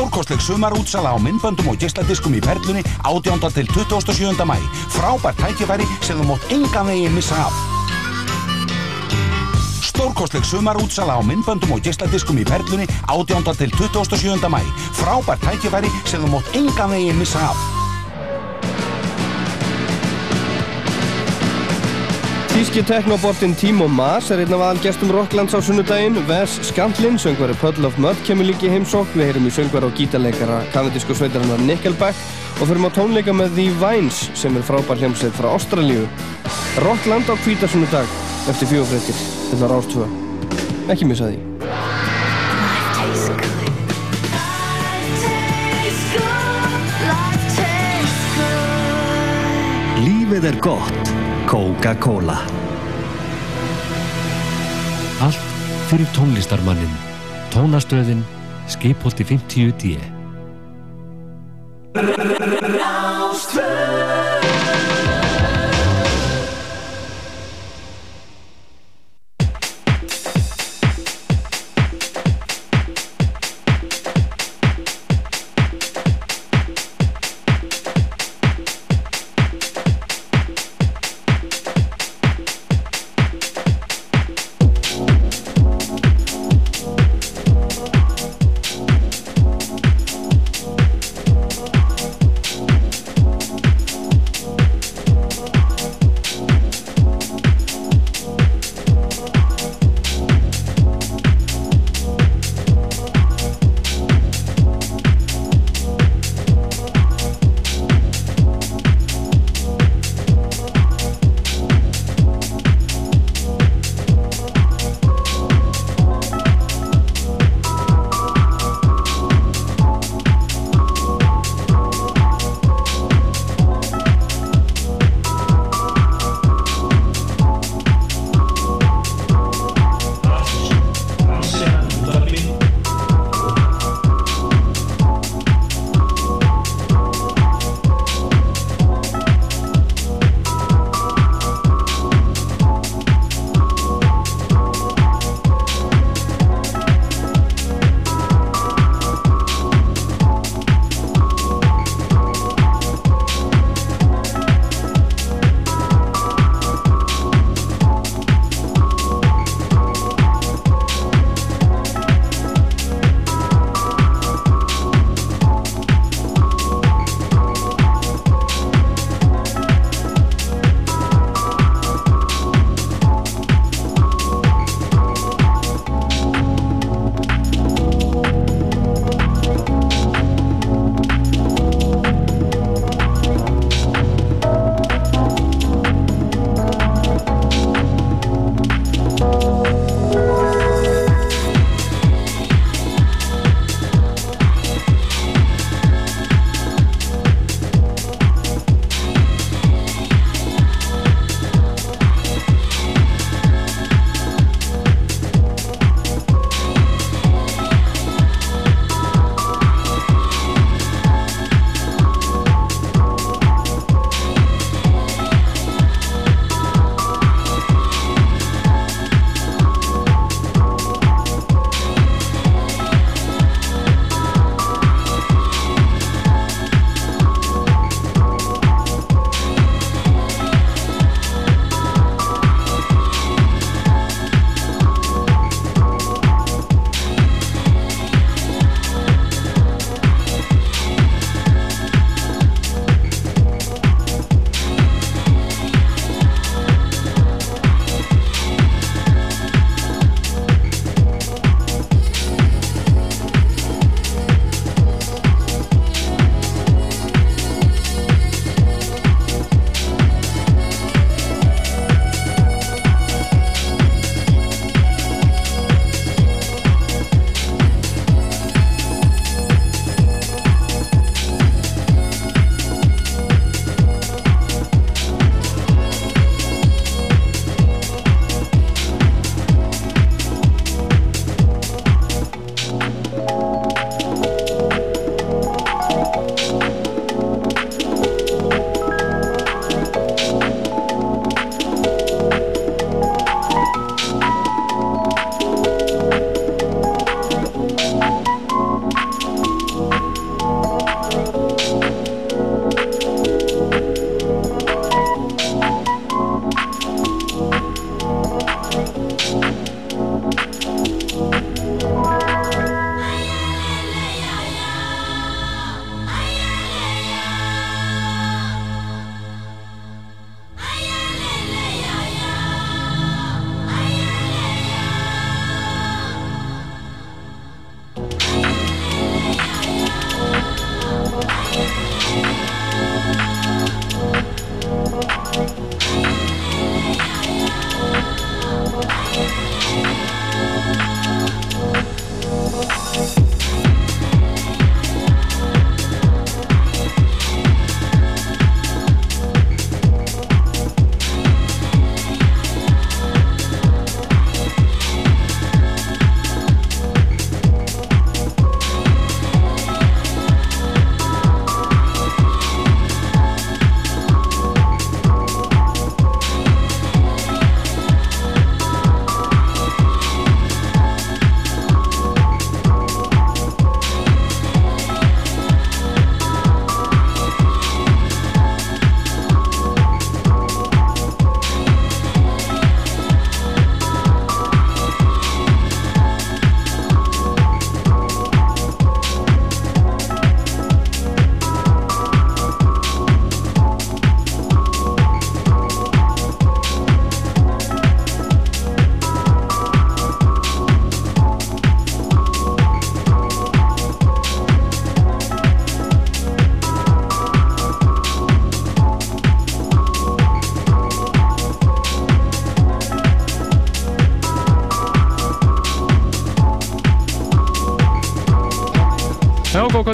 Stórkostleg sumarútsala á myndböndum og gísladiskum í Perlunni 18. til 27. mæ. Frábært tækifæri sem þú mótt enga veginn missa af. Stórkostleg sumarútsala á myndböndum og gísladiskum í Perlunni 18. til 27. mæ. Frábært tækifæri sem þú mótt enga veginn missa af. Þíski teknobortinn Timo Maas er einn af aðalgestum Rocklands á sunnudaginn. Wes Scantlin, söngvari Puddle of Mud, kemur líki heimsókn. Við heyrum í söngvar og gítarleikara kanadísku sveitarinnar Nickelback og förum á tónleika með The Vines sem er frábær hljómsveit frá Ástralíu. Rockland á kvítarsunnudag eftir fjófrættir. Þetta er ástöða. Ekki missa því. Lífið er gott. Coca-Cola. Allt fyrir tónlistarmannin. Tónastöðin Skipholti 50D. Já, góð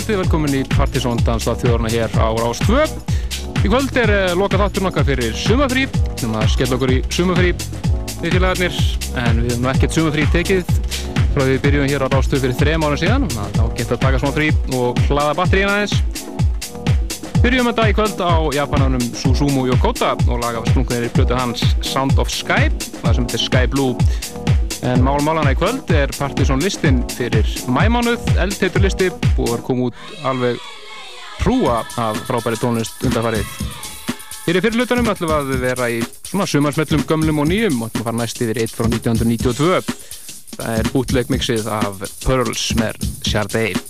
kvöldi, velkomin í Partisón Dansla þjóðurna hér á Rás 2. Í kvöld er uh, loka þátturinn okkar fyrir sumafrí, þannig að skella okkur í sumafrí við félagarnir, en við hefum ekkert sumafrí tekið frá því við byrjum hér á Rás 2 fyrir þrejum ára síðan, þá getur að taka smá frí og hlaða batteríina aðeins. Byrjum þetta í kvöld á japananum Susumu Yokota og laga splunkunir í blötu hans Sound of Sky, það sem heitir Sky Blue. En mál málana í kvöld er Partiðsson listin fyrir mæmánuð, eldheitur listi og er komið út alveg hrúa af frábæri tónlist undarfarið. Hér í fyrirlutunum ætlum við að vera í svona sumarsmellum gömlum og nýjum og ætlum að fara næst yfir 1 frá 1992. Það er bútleg mixið af Pearls með Sharday.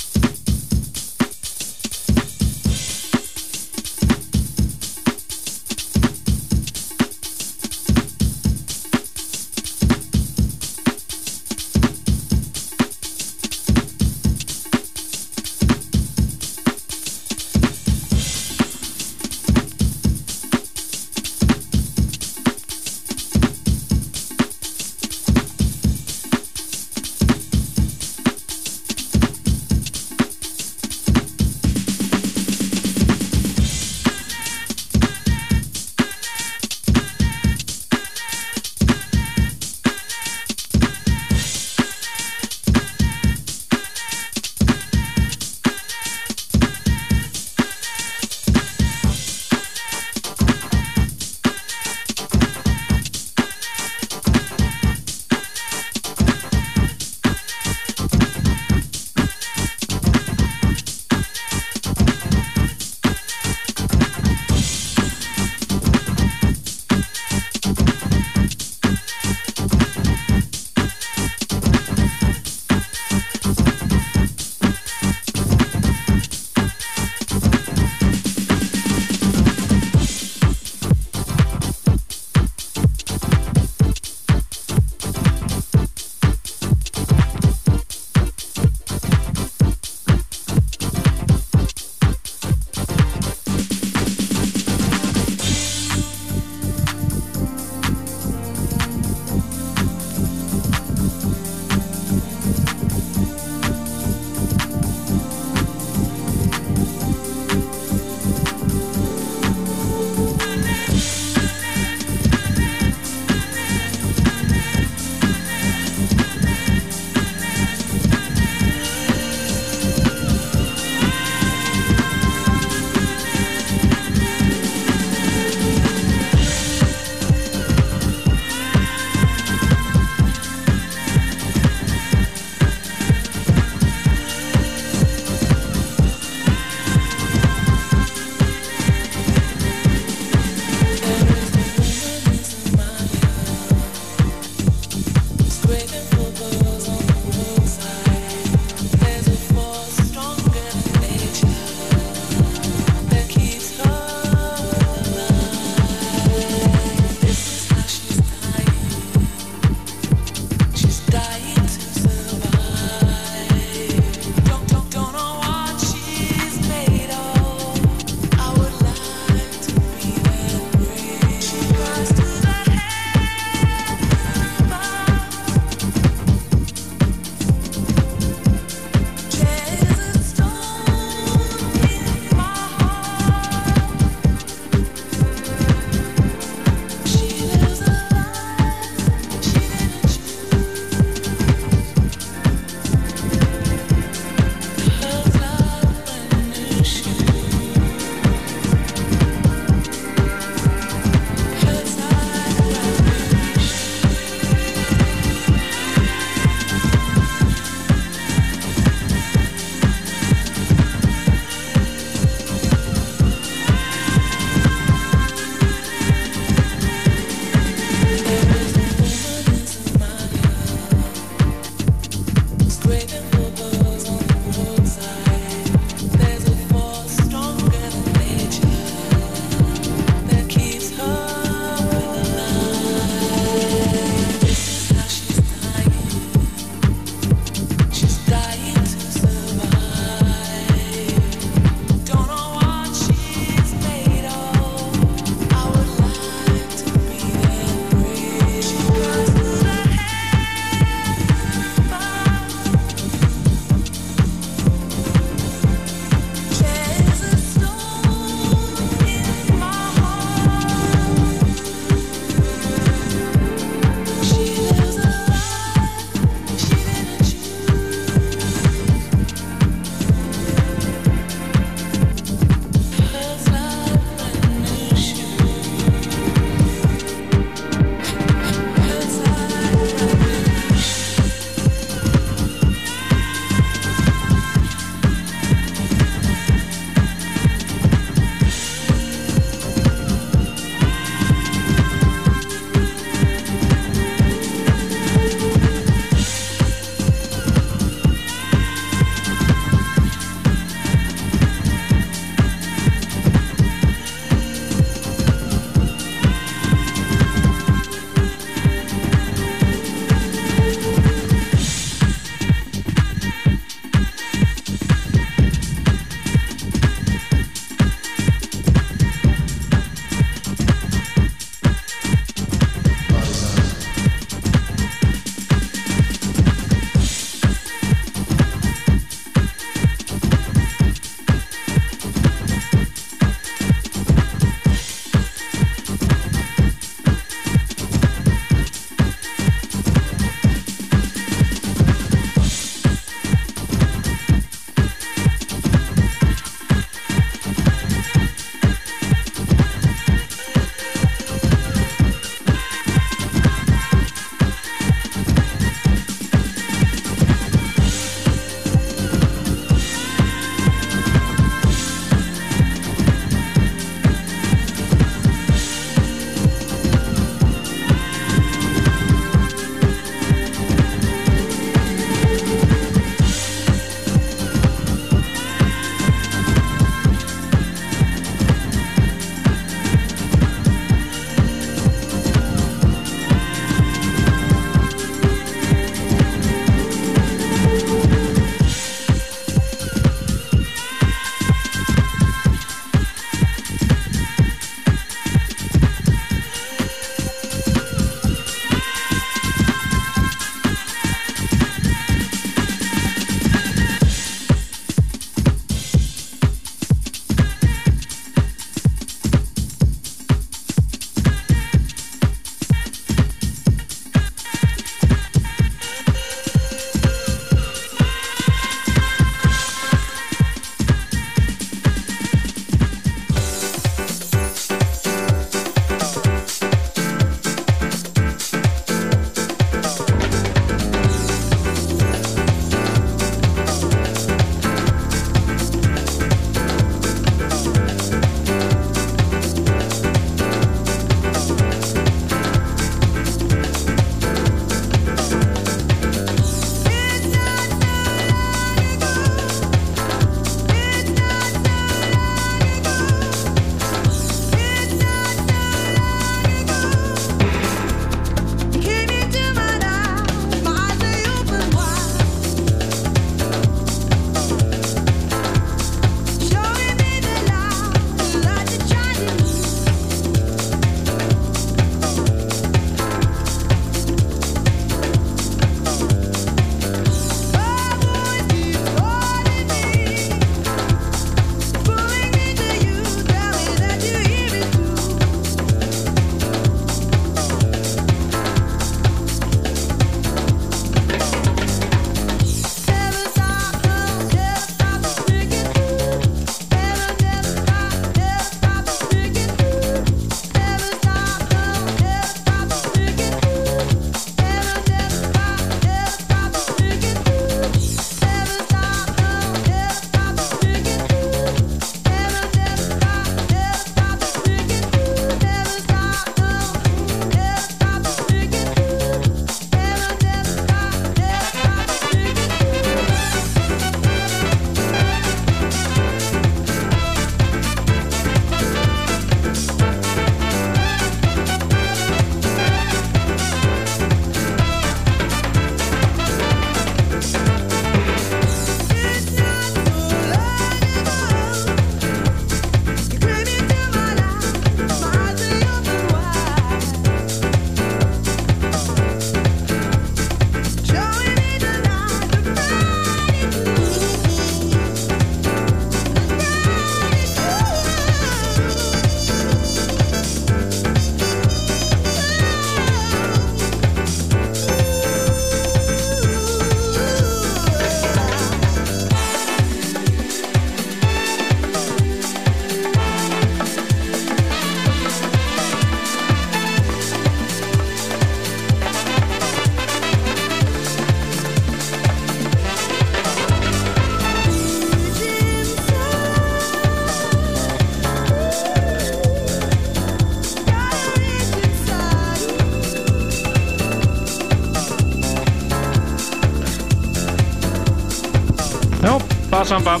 Samba.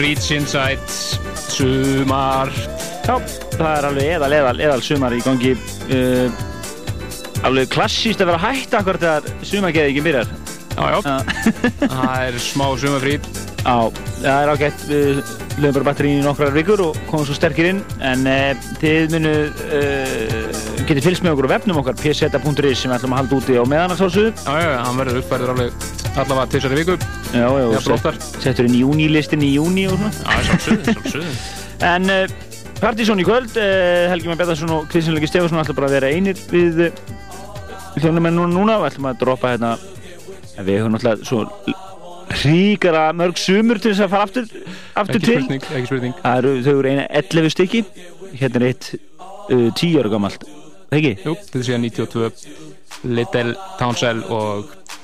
Reach Inside Sumar. Já, það er alveg eðal, eðal, eðal sumar í gangi. Uh, alveg klassíst að vera hægt akkur þegar sumargeði ekki byrjar. Já, já, það er smá sumarfrýt Já, það er ágætt. Við lögum bara batterín í nokkrar vikur og komum svo sterkir inn. En uh, þið munu uh, getið fylgst með okkur á vefnum okkar pseta.is sem við ætlum að halda úti á meðan að sálsögðu Já, já, hann verður uppfærður alveg allavega tvisar í viku Já, já, Já, set, settur inn júnilistin í júni og svona. Já, sjálfsögðu, sjálfsögðu. En uh, Partizón í kvöld, uh, Helgi Már Bettarsson og Kristján Legi Stefansson ætla bara að vera einir við uh, hljónumenn núna, og ætlum að droppa hérna. Við höfum náttúrulega svo hríkara mörg sumur til þess að fara aftur, aftur Ekki til. spurning, ekki spurning. Það eru, þau eru eina 11 stykki. Hérna er eitt uh, 10 ára gammalt ekki? Jú, þetta sé að 92 Little Townsend og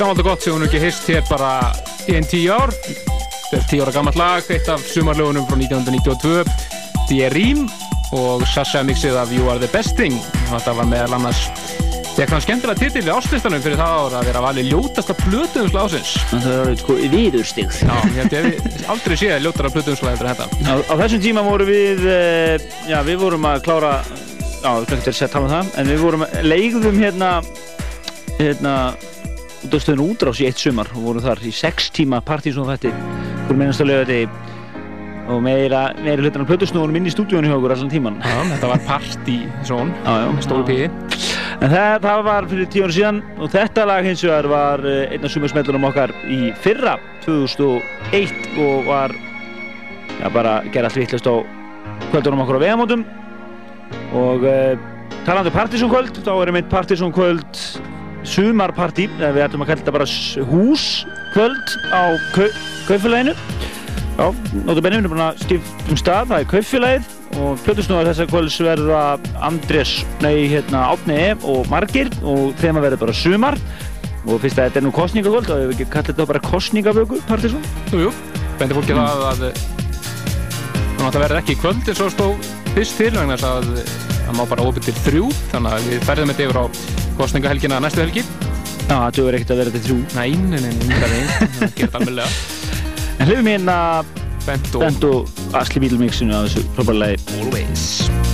gammalt og gott sem hún ekki hist hér bara í einn tíu ár. Þetta er tíu ára gammalt lag, eitt af sumarlögunum frá 1992. Die Rím og Sasha mixið af You Are The Best Thing. Þetta var meðal annars Þegar hann skemmtilega titil við áslistanum fyrir það ára að vera valið ljótasta plötuðumsla ásins. Það er sko hef aldrei séð ljótara þetta. Á, á þessum tíma vorum við, uh, já við vorum að klára, já við ekki að tala um það, en við vorum, leigðum hérna, hérna, út á stöðun útrás í eitt sumar og vorum þar í sex tíma partysón þetta, fyrir lögða þetta og meira, meira hlutan af plötusnúðunum inn í stúdíónu hjá okkur allan tíman. Já, þetta var partysón, stóru píði. En það, það var fyrir tíu ára síðan og þetta lag hins vegar var eh, einn af sumarsmellunum okkar í fyrra 2001 og var já, bara gera allt vittlust á kvöldunum okkur á vegamótum og uh, talandi um partysónkvöld þá er einmitt partysónkvöld sumarpartí, eða við ætlum að kalla þetta bara húskvöld á kau kaufélaginu. Já, notabenni, við erum búin að skipta um stað, það er kaufélagið. Og plötusnúðar þessa kvölds verða Andrés, nei, hérna, Átni E og Margir og þeim að verða bara sumar. Og fyrst að þetta er nú kostningakvöld þá hefur við ekki kallað þetta bara kostningavöku, Partíson? Jú, jú, bendi fólki það að að það verður ekki kvöld eins og stóð fyrst til vegna þess að það má bara opið til þrjú þannig að við ferðum þetta yfir á kostningahelgina næstu helgi Já, það duður ekkert að vera til þrjú. Nei, nei, nei, nei, nei, nei, það gerir það alveg En hlifum hérna Bent og Bent og Asli Beatle mixinu af þessu. Always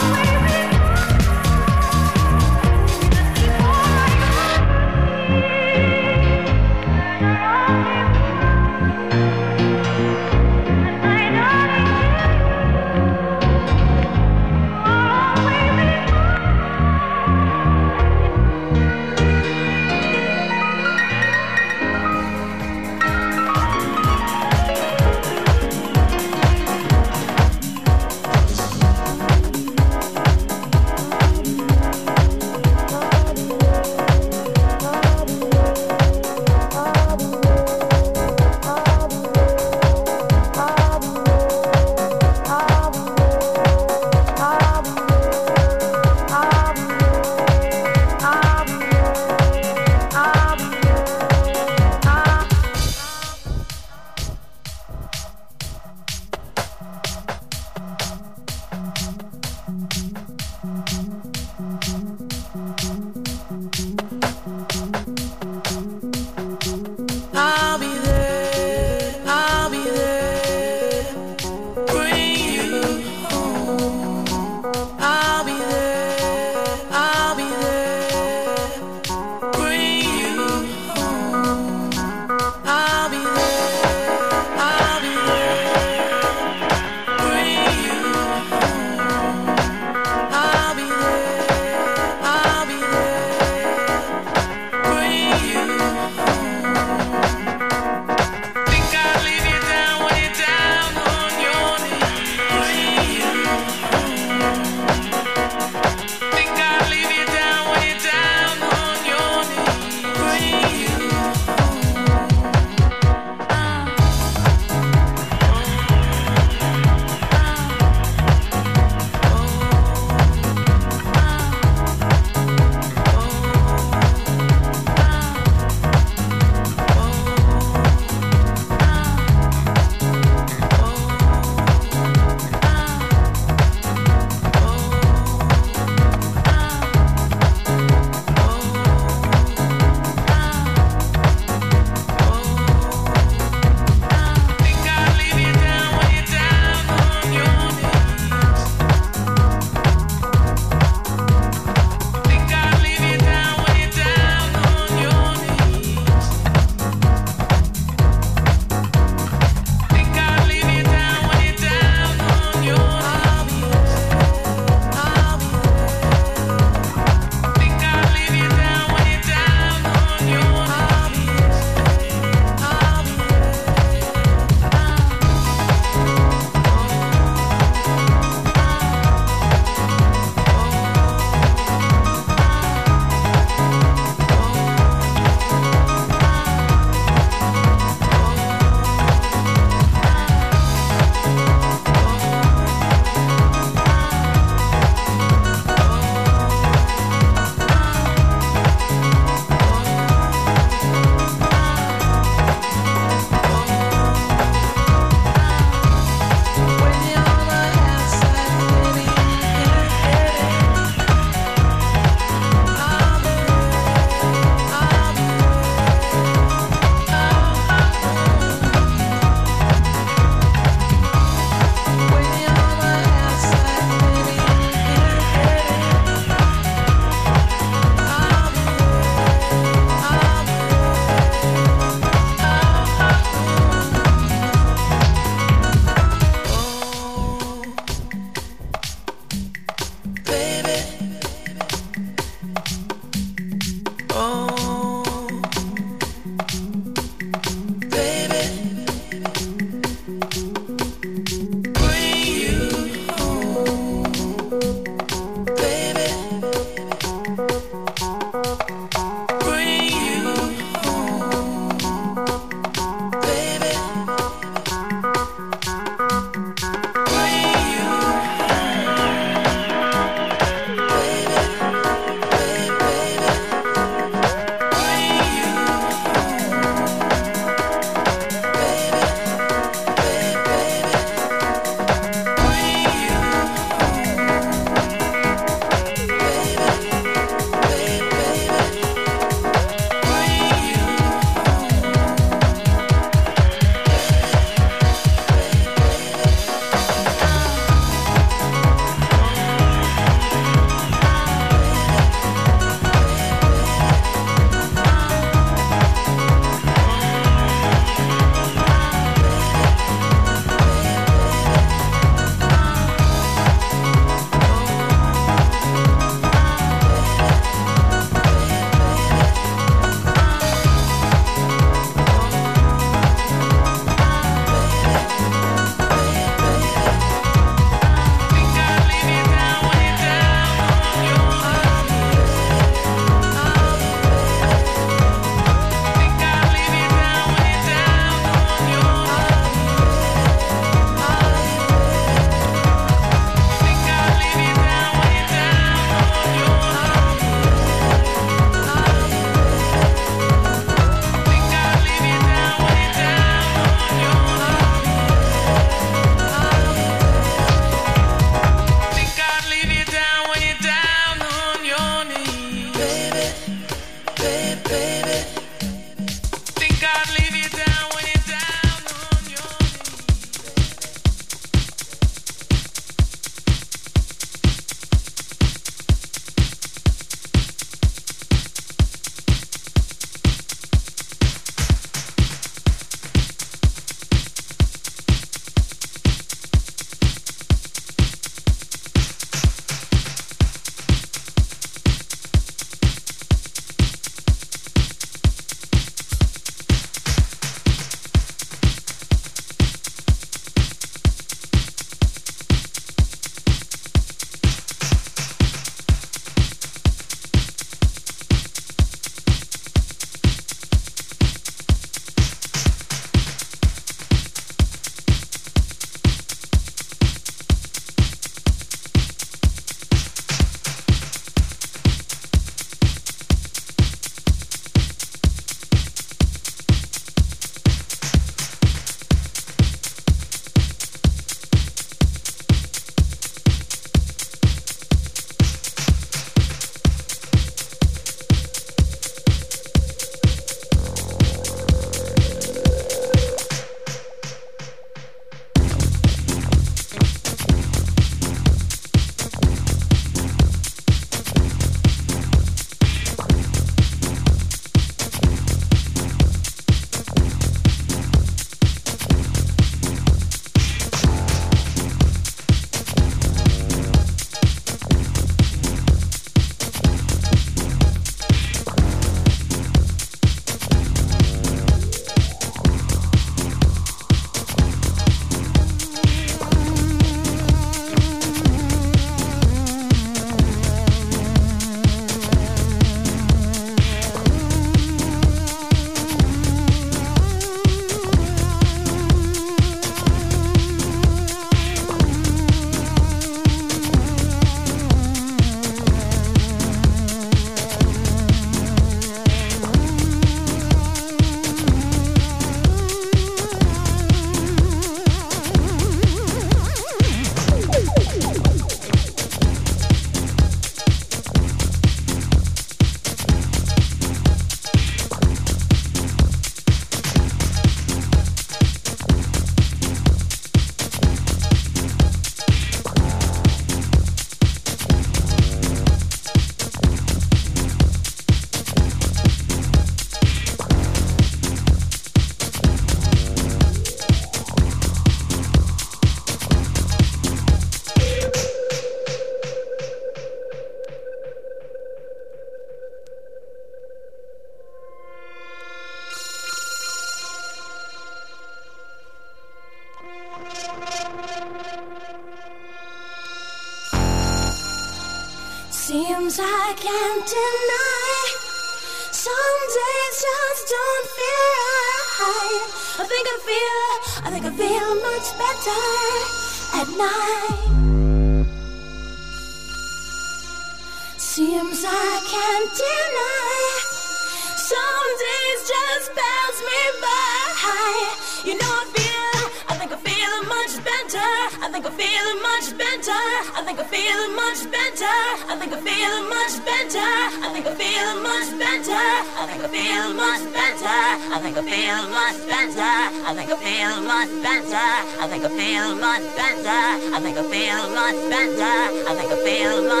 I think I feel much better. I think I feel much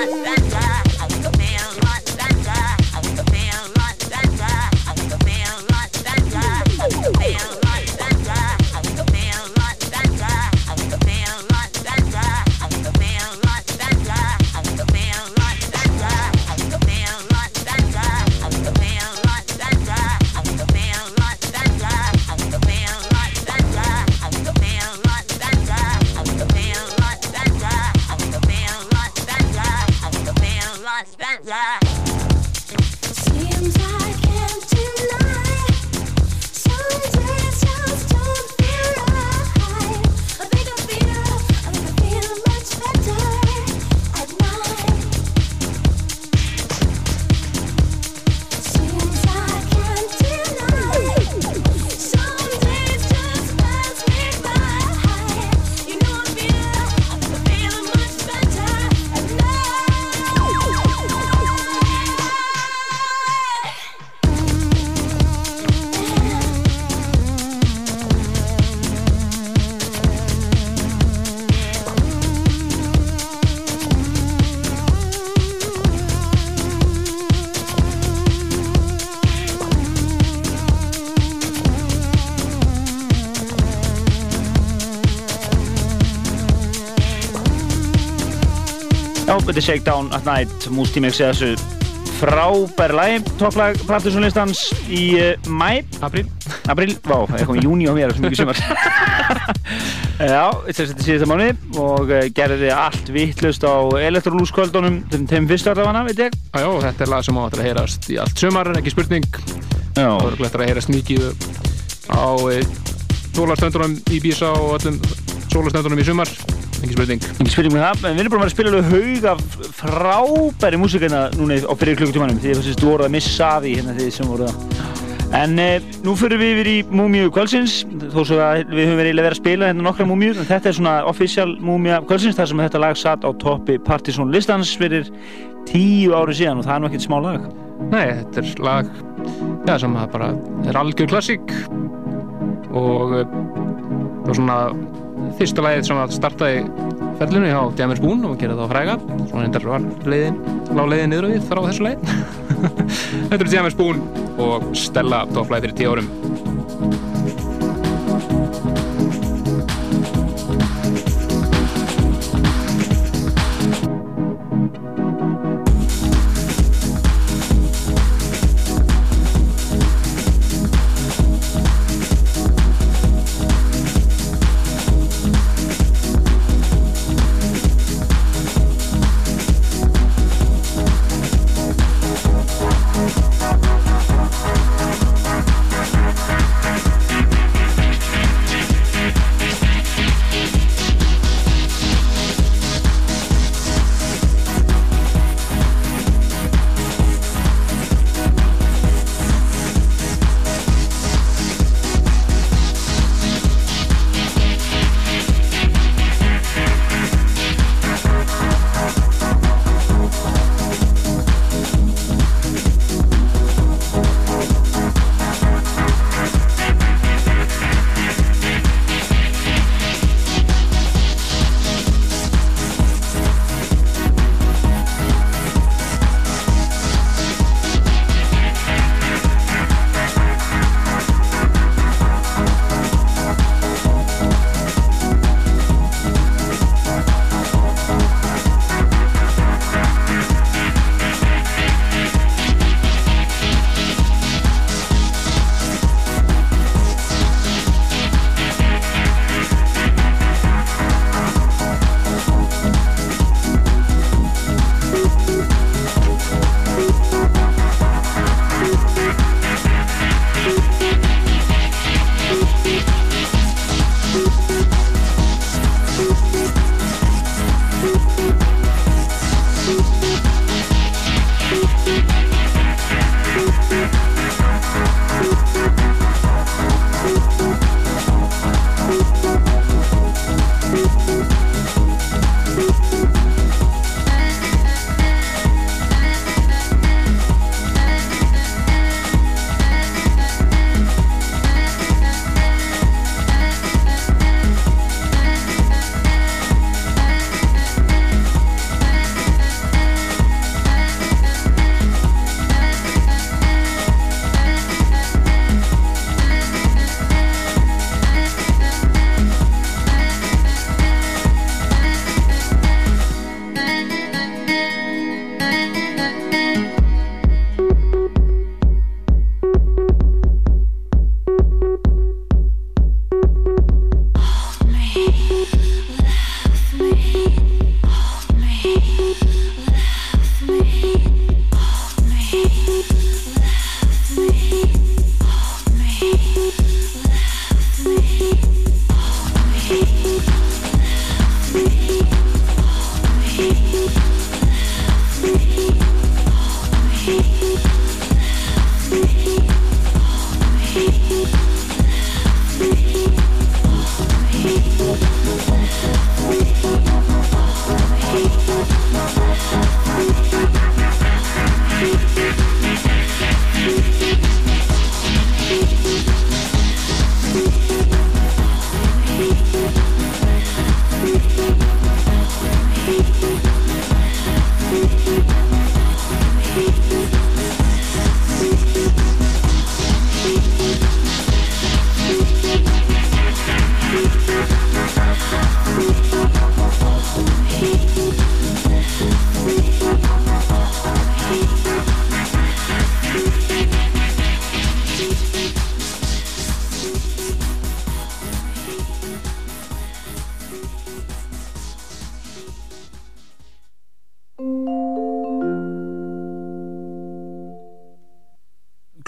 Já, þetta er Shakedown at Night, Mústímix eða þessu frábæri lagi, topplag Partisanlistans í uh, mæ. Apríl. Apríl, vá, það er komið júni á mér, það svo mikið sumar. Já, þetta er síðasta mánu og uh, gerði allt vittlust á elektrolúskvöldunum, þeim þeim fyrstu allavega, veit ég. Já, þetta er lag sem áttur að heyrast í allt sumar, ekki spurning. Já. Það er glættur að heyrast mikið á sólastöndunum í Bísa og öllum sólastöndunum í sumar. Ekki spurning. Ekki spurning með það, en við erum búin að spila alveg haug af frábæri músíkina núna á fyrir klukkutímanum því að þú voruð að missa því hérna því sem voruð að En eh, nú fyrir við yfir í Múmiu kvöldsins þó svo að við höfum verið að vera að spila hérna nokkra Múmiur en þetta er svona official Múmia kvöldsins þar sem þetta lag satt á toppi Partisan listans fyrir tíu ári síðan og það er nú ekkert smá lag Nei, þetta er lag já, sem bara er algjör klassík og eh, það var svona fyrsta lagið sem að startaði ferlinu hjá Jammer Spoon og gera það á fræga. Svona hendar var leiðin lág leiðin niður á því þar á þessu leið Þetta er Jammer Spoon og Stella topplæði fyrir tíu árum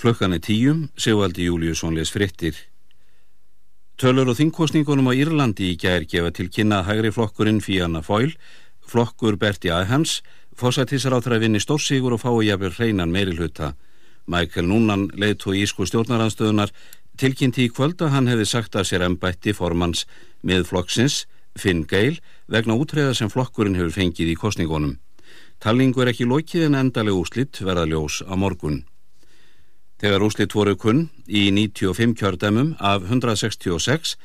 Klukkan er tíum, Sigvaldi Júliusson les frittir. Tölur og þingkostningunum á Írlandi í gær gefa til kynna hægri flokkurinn Fianna Foyle, flokkur Berti Ahans, fósættisar á þeirra vinni stórsigur og fái jafnvel hreinan meiri hluta. Michael Noonan leiðt og ísku stjórnaranstöðunar tilkynnti í kvöld að hann hefði sagt að sér embætti formans með flokksins, Finn Geil, vegna útreða sem flokkurinn hefur fengið í kostningunum. Talningu er ekki lokið en endaleg úslitt verða ljós á morgun. Þegar úslitt voru kunn í 95 kjördæmum af 166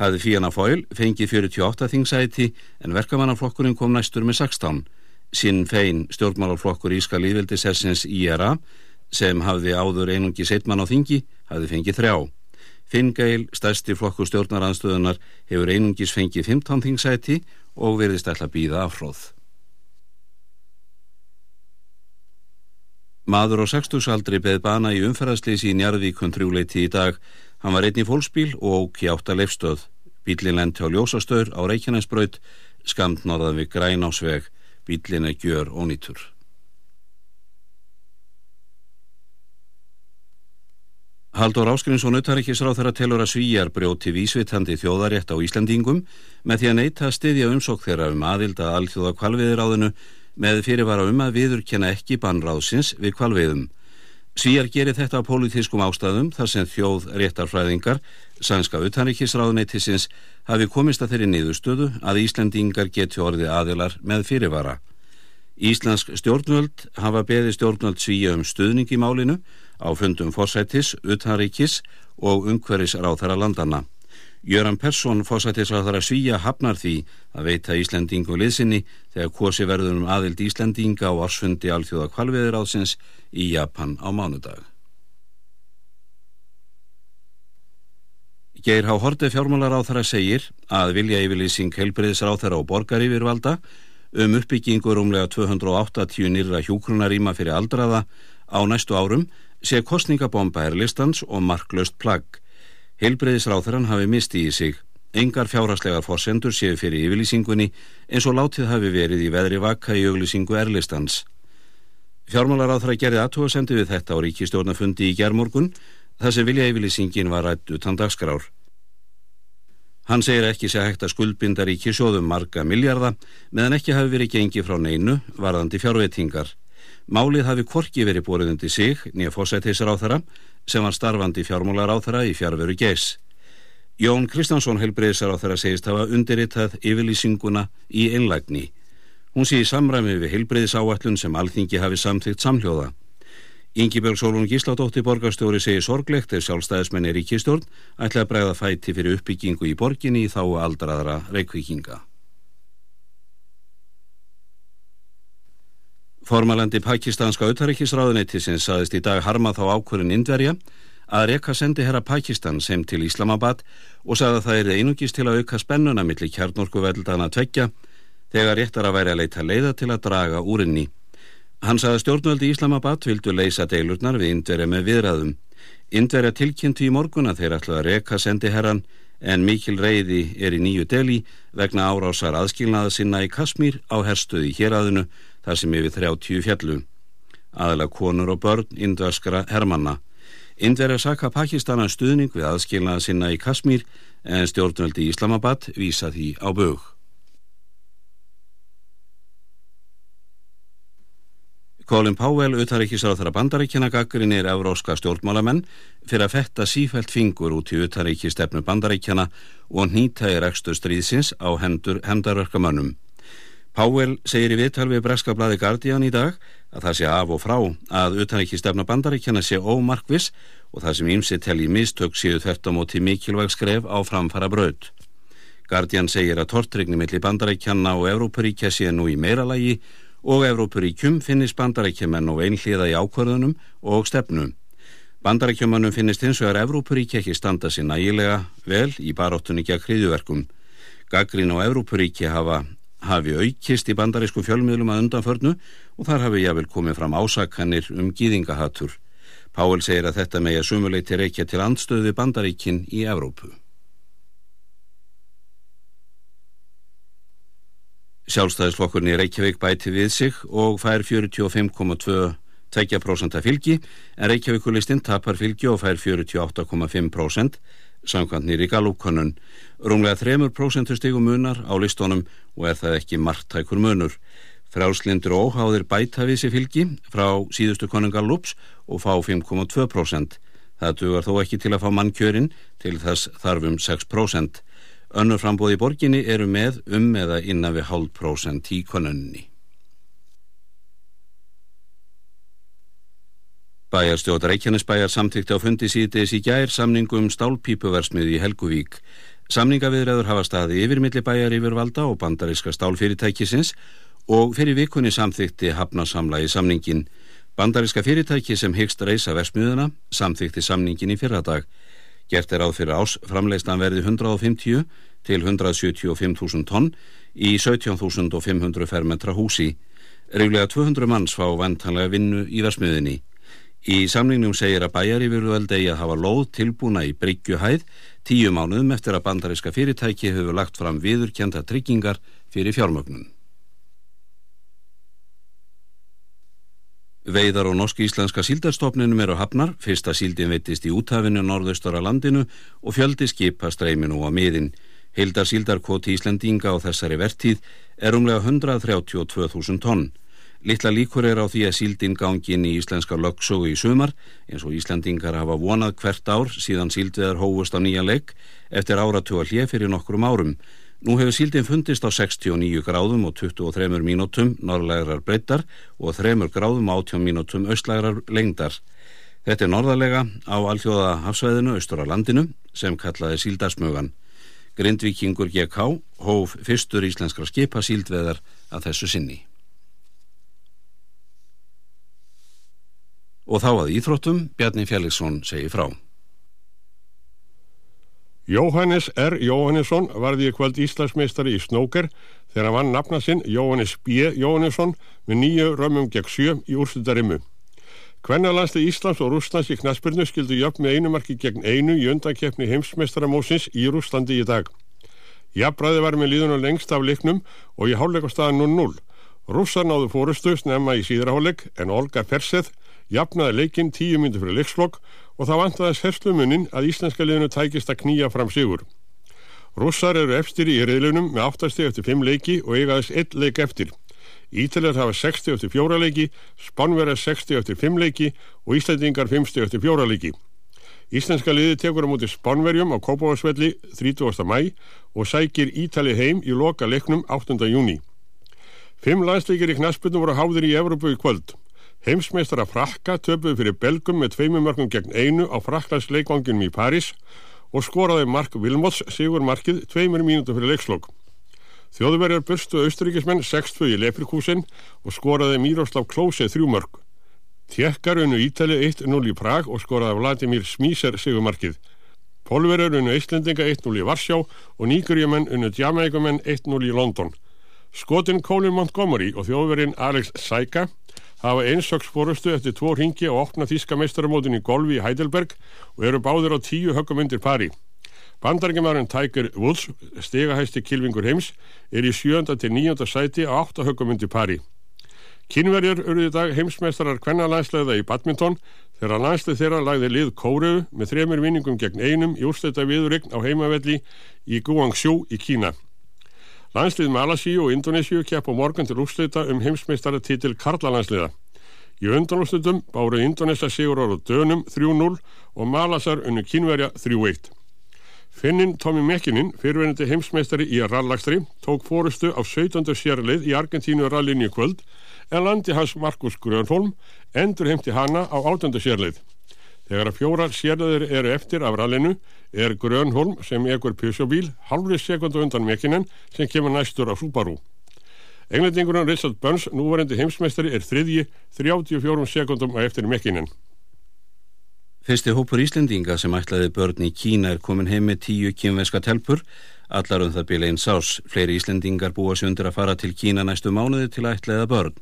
hafði Fíana Fóil fengið 48 þingsæti en verkamannaflokkurinn kom næstur með 16. Sinn fein stjórnmálarflokkur Íska líðveldisessins IRA sem hafði áður einungi setmann á þingi hafði fengið þrjá. Finngeil, stærsti flokkur stjórnaranstöðunar, hefur einungis fengið 15 þingsæti og verðist alltaf býða afhróð. Maður á 60 aldri beð bana í umferðarsleysi í Njarðvíkun þrjúleiti í dag. Hann var einn í fólksbíl og kjátt að leifstöð. Bílinn lendi á ljósastöður á Reykjanesbröð, skamt norðan við Grænásveg. Bílinn er gjör og nýtur. Haldur Áskrinsson uttaríkisráð þeirra telur að svíjar brjóti vísvitandi þjóðarétt á Íslandingum með því að neyta stiðja umsók þeirra um aðild að alþjóða kvalviðiráðinu með fyrirvara um að viðurkenna ekki bannráðsins við kvalveiðum. Svíjar gerir þetta á pólitískum ástæðum þar sem þjóð réttarfræðingar, sænska utanrikisráðuneytisins, hafi komist að þeirri niðurstöðu að Íslandingar geti orði aðilar með fyrirvara. Íslensk stjórnvöld hafa beði stjórnvöld svíja um stuðning í málinu á fundum forsætis, utanrikis og umhverfis ráþara landana. Jöran Persson fósættis að það að svíja hafnar því að veita Íslendingu liðsynni þegar kosi verðunum aðild Íslendinga á orsfundi alþjóða kvalviðiráðsins í Japan á mánudag. Geir Há Horti fjármálaráþara segir að vilja yfirlýsing helbriðisráþara og borgarífirvalda um uppbyggingur umlega 280 nýra hjúkrunaríma fyrir aldraða á næstu árum sé kostningabomba er listans og marklaust plagg Heilbreyðisráþarann hafi misti í sig. Engar fjárhastlegar forsendur séu fyrir yfirlýsingunni eins og látið hafi verið í veðri vakka í auglýsingu erlistans. Fjármálaráþara gerði aðtóasendi við þetta á ríkistjórnafundi í gerðmorgun þar sem vilja yfirlýsingin var rætt utan dagskrár. Hann segir ekki sé hægt að skuldbinda ríkisjóðum marga miljarda meðan ekki hafi verið gengið frá neinu varðandi fjárveitingar. Málið hafi korki verið bórið undir sig nýja fósættisráþara sem var starfandi fjármálaráþara í fjárveru geis. Jón Kristjánsson helbreyðsaráþara segist hafa undirritað yfirlýsinguna í einlægni. Hún sé í samræmi við helbreyðsáallun sem alþingi hafi samþygt samhljóða. Yngibjörg Sólun Gísladóttir borgarstjóri segir sorglegt ef sjálfstæðismenn er í kistjórn ætla að bregða fæti fyrir uppbyggingu í borginni í þá aldraðra reykvíkinga. Formalandi pakistanska auðaríkisráðuneytisins saðist í dag harma þá ákvörðin Indverja að reyka sendi herra Pakistan sem til Íslamabad og sagði að það er einungist til að auka spennuna millir kjarnorku veldana tveggja þegar réttar að væri að leita leiða til að draga úrinni. Hann sagði stjórnvöldi Íslamabad vildu leysa deilurnar við Indverja með viðræðum. Indverja tilkynntu í morgun að þeir ætlaði að reyka sendi herran en mikil reyði er í nýju deli vegna árásar aðskilnaða sinna í Kasmír á herstuði héræðinu þar sem yfir 30 fjallu. Aðla konur og börn indverskara hermanna. Indverja saka Pakistana stuðning við aðskilnaða sinna í Kasmír en stjórnvöldi í Islamabad vísa því á bög. Colin Powell, utaríkisar á þeirra bandaríkjana gaggrinn er euróska stjórnmálamenn fyrir að fetta sífælt fingur út í utaríkistefnu bandaríkjana og nýta í rekstu stríðsins á hendur hendarverkamönnum. Powell segir í viðtal við Breska bladi Guardian í dag að það sé af og frá að utan ekki stefna bandaríkjana sé ómarkvis og það sem ímsi telji mistök séu þvert á móti mikilvæg skref á framfara braud. Guardian segir að tortrygni millir bandaríkjana og Evrópuríkja sé nú í meira lagi og Evrópuríkjum finnist bandaríkjumenn og einhliða í ákvörðunum og stefnum. Bandaríkjumannum finnist hins vegar Evrópuríkja ekki standa sér nægilega vel í baróttunni gegn hriðuverkum. Gaggrín og Evrópuríkja hafa hafi aukist í bandarísku fjölmiðlum að undanförnu og þar hafi jável komið fram ásakanir um gýðingahattur. Páel segir að þetta megi að sumuleiti reykja til andstöðu bandaríkin í Evrópu. Sjálfstæðisflokkurni Reykjavík bæti við sig og fær 45,2 2% fylgi en Reykjavíkulistinn tapar fylgi og fær 48,5% samkvæmt nýri galúkonun. Rúmlega 3% stigum munar á listónum og er það ekki margtækur munur. Frjálslindur og óháðir bæta við sér fylgi frá síðustu konungar Lups og fá 5,2%. Það dugar þó ekki til að fá mannkjörin til þess þarfum 6%. Önnur frambóð í borginni eru með um eða innan við hálf prósent í konunni. Bæjarstjóta Reykjanesbæjar samtíkti á fundi síðdeis í gær samningum um stálpípuversmiði í Helguvík. Samningaviðræður hafa staði yfirmilli bæjar yfirvalda og bandariska stálfyrirtækisins og fyrir vikunni samþykti hafnasamla í samningin. Bandariska fyrirtæki sem hyggst reysa versmiðuna samþykti samningin í fyrradag. Gert er áð fyrir ás framleistan verði 150 til 175.000 tonn í 17.500 fermetra húsi. Reglega 200 manns fá vantanlega vinnu í versmiðinni. Í samningnum segir að bæjarífjörðuveldi eigi að hafa lóð tilbúna í Bryggjuhæð tíu mánuðum eftir að bandariska fyrirtæki hefur lagt fram viðurkjenta tryggingar fyrir fjármögnun. Veiðar og norsk-íslenska síldarstofninum eru hafnar, fyrsta síldin veitist í úthafinu norðaustara landinu og fjöldi skipa streyminu á miðin. Hildar síldarkvoti Íslendinga á þessari vertíð er umlega 132.000 tonn. Littla líkur er á því að síldin gangin í íslenska lögsögu í sumar eins og Íslandingar hafa vonað hvert ár síðan síldveðar hófust á nýja legg eftir áratuga hlið fyrir nokkrum árum. Nú hefur síldin fundist á 69 gráðum og 23 mínútum norðlægrar breyttar og 3 gráðum og 18 mínútum austlægrar lengdar. Þetta er norðarlega á alþjóða hafsvæðinu austur á landinu sem kallaði síldarsmögan. Grindvikingur GK hóf fyrstur íslenskra skipa síldveðar að þessu sinni. Og þá að íþróttum, Bjarni Fjelliksson segi frá. Jóhannes R. Jóhannesson varði í kvöld Íslandsmeistari í snóker þegar hann vann nafna sinn Jóhannes B. Jóhannesson með nýju römmum gegn sjö í úrstutarimmu. Kvennalandsli Íslands og Rúslands í knaspirnu skildu jöfn með einu marki gegn einu í undankeppni heimsmeistaramósins í Rúslandi í dag. Jafnbræði var með líðun og lengst af leiknum og í háleikastaðan 0-0. Rússar náðu fórustu snemma í síðraháleik en Olga Perseth jafnaði leikinn tíu myndu fyrir leikslokk og þá vantaðis herslumunin að íslenska liðinu tækist að knýja fram sigur. Rússar eru efstir í reyðlunum með 8 steg eftir 5 leiki og eigaðis 1 leik eftir. Ítaljar hafa 60 eftir 4 leiki, Spánverðar 60 eftir 5 leiki og Íslandingar 50 eftir 4 leiki. Íslenska liði tekur á múti Spánverjum á Kópavarsvelli 30. mæ og sækir Ítali heim í loka leiknum 8. júni. Fimm landsleikir í knaspunum voru háðir í Evropu í kvöld. Heimsmeistara Frakka töpuði fyrir Belgum með tveimum mörgum gegn einu á Fraklandsleikvanginum í París og skoraði Mark Wilmots sigur markið tveimur mínútu fyrir leikslokk. Þjóðverjar burstu austuríkismenn 6-2 í Leprikúsin og skoraði Miroslav Klose þrjú mörg. Tjekkar unnu Ítali 1-0 í Prag og skoraði Vladimir Smíser sigur markið. Pólverjar unnu Íslendinga 1-0 í Varsjá og nýgurjumenn unnu Djameikumenn 1-0 í London. Skotin Colin Montgomery og þjóðverinn Alex Saika hafa einsöksforustu eftir tvo ringi og opna þíska meistaramótin í golfi í Heidelberg og eru báðir á tíu höggumundir pari. Bandarækjumæðurinn Tiger Woods, stegahæsti kilvingur heims, er í sjönda til nýjönda sæti á átta höggumundir pari. Kynverjar eru í dag heimsmeistarar kvennalænslega í badminton þegar landslið þeirra lagði lið Kóreu með þremur vinningum gegn einum í úrstætta viðurign á heimavelli í Guangzhou í Kína. Landslið Malasíu og Indonésiu kepp á morgun til úrslita um heimsmeistaratitil Karlalandsliða. Í undanúrslitum báru Indonésia sigur ára dönum 3-0 og Malasar unnu kínverja 3-1. Finnin Tommy Mekkinin, fyrirvenandi heimsmeistari í rallagstri, tók fórustu á 17. sérleið í Argentínu rallinni kvöld en landi hans Markus Grönholm endur heimti hana á 18. sérleið. Þegar að fjórar sérleðir eru eftir af rallinu er Grönholm sem ekur pjusjóbíl halvri sekundu undan Mekkinen sem kemur næstur á Subaru. Englendingurinn Richard Burns, núvarendi heimsmeistari, er þriðji 34 sekundum eftir Mekkinen. Fyrsti hópur Íslendinga sem ætlaði börn í Kína er komin heim með tíu kynveska telpur. Allar um það byrja einn sás. Fleiri Íslendingar búa sig undir að fara til Kína næstu mánuði til að ætlaða börn.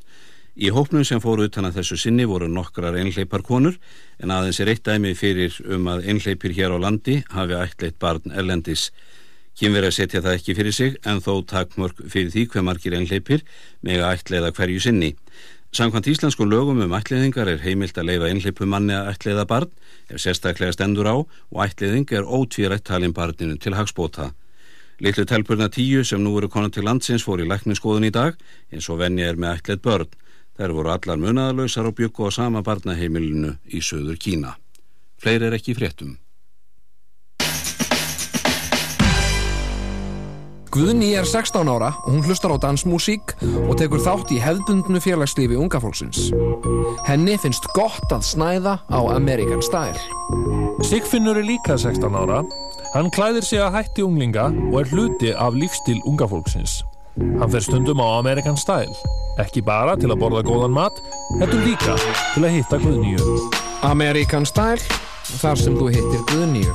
Í hópnum sem fóru utan að þessu sinni voru nokkrar einhleiparkonur en aðeins er eitt dæmi fyrir um að einhleipir hér á landi hafi ætleitt barn erlendis. Kynverið setja það ekki fyrir sig en þó takmörk fyrir því hver margir einhleipir með að ætleiða hverju sinni. Samkvæmt íslenskum lögum um ætliðingar er heimilt að leifa einhleipu manni að ætliða barn ef sérstaklega stendur á og ætliðing er ótvírætt talin barninu til hagspóta. Litlu telpurna tíu sem nú eru konar til landsins fór í lækningsskoðun í dag eins og venni er með ætlið börn. Þær voru allar munaðalösar og byggu á sama barnaheimilinu í söður Kína. Fleiri er ekki í fréttum. Guðni er 16 ára og hún hlustar á dansmúsík og tekur þátt í hefðbundnu félagslífi unga fólksins. Henni finnst gott að snæða á American Style. Sigfinnur er líka 16 ára. Hann klæðir sig að hætti unglinga og er hluti af lífstíl unga fólksins. Hann fer stundum á American Style. Ekki bara til að borða góðan mat, heldur líka til að hitta Guðnýju. American Style, þar sem þú hittir Guðnýju.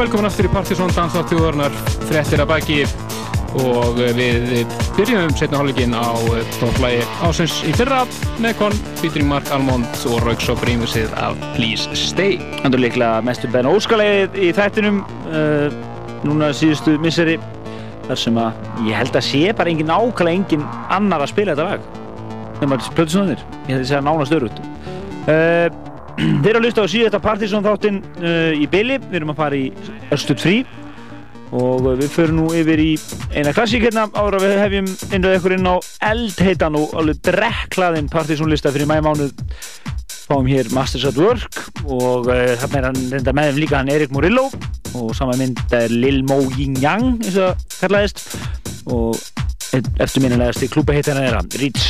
Velkomin aftur í Partisón Dansá þjóðarnar frettir að baki og við byrjum setna hálfleikin á topplægi ásins í fyrra með kon featuring Mark Almond og Rauks og Brímusið af Please Stay. Það er líklega mestu benn óskalegið í þættinum uh, núna síðustu misseri þar sem að ég held að sé bara engin ákala engin annar að spila þetta lag. Nema plötusnöðnir, ég held að segja nánast örugt. Uh, Þeir eru að lusta á síðasta Partisón þáttinn uh, í Billy, við erum að fara í Örstut frí. Og við förum nú yfir í eina klassík hérna ára við hefjum innröð ykkur inn á eldheitan og alveg drekklaðinn partysónlista fyrir mæmánuð fáum hér Masters at Work og uh, þarna er hann reynda með þeim líka hann Erik Murillo. Og sama mynd er Lil Mo Ying Yang eins og það kallaðist. Og eftirminnilegasti klúpa heitir hann er hann Reach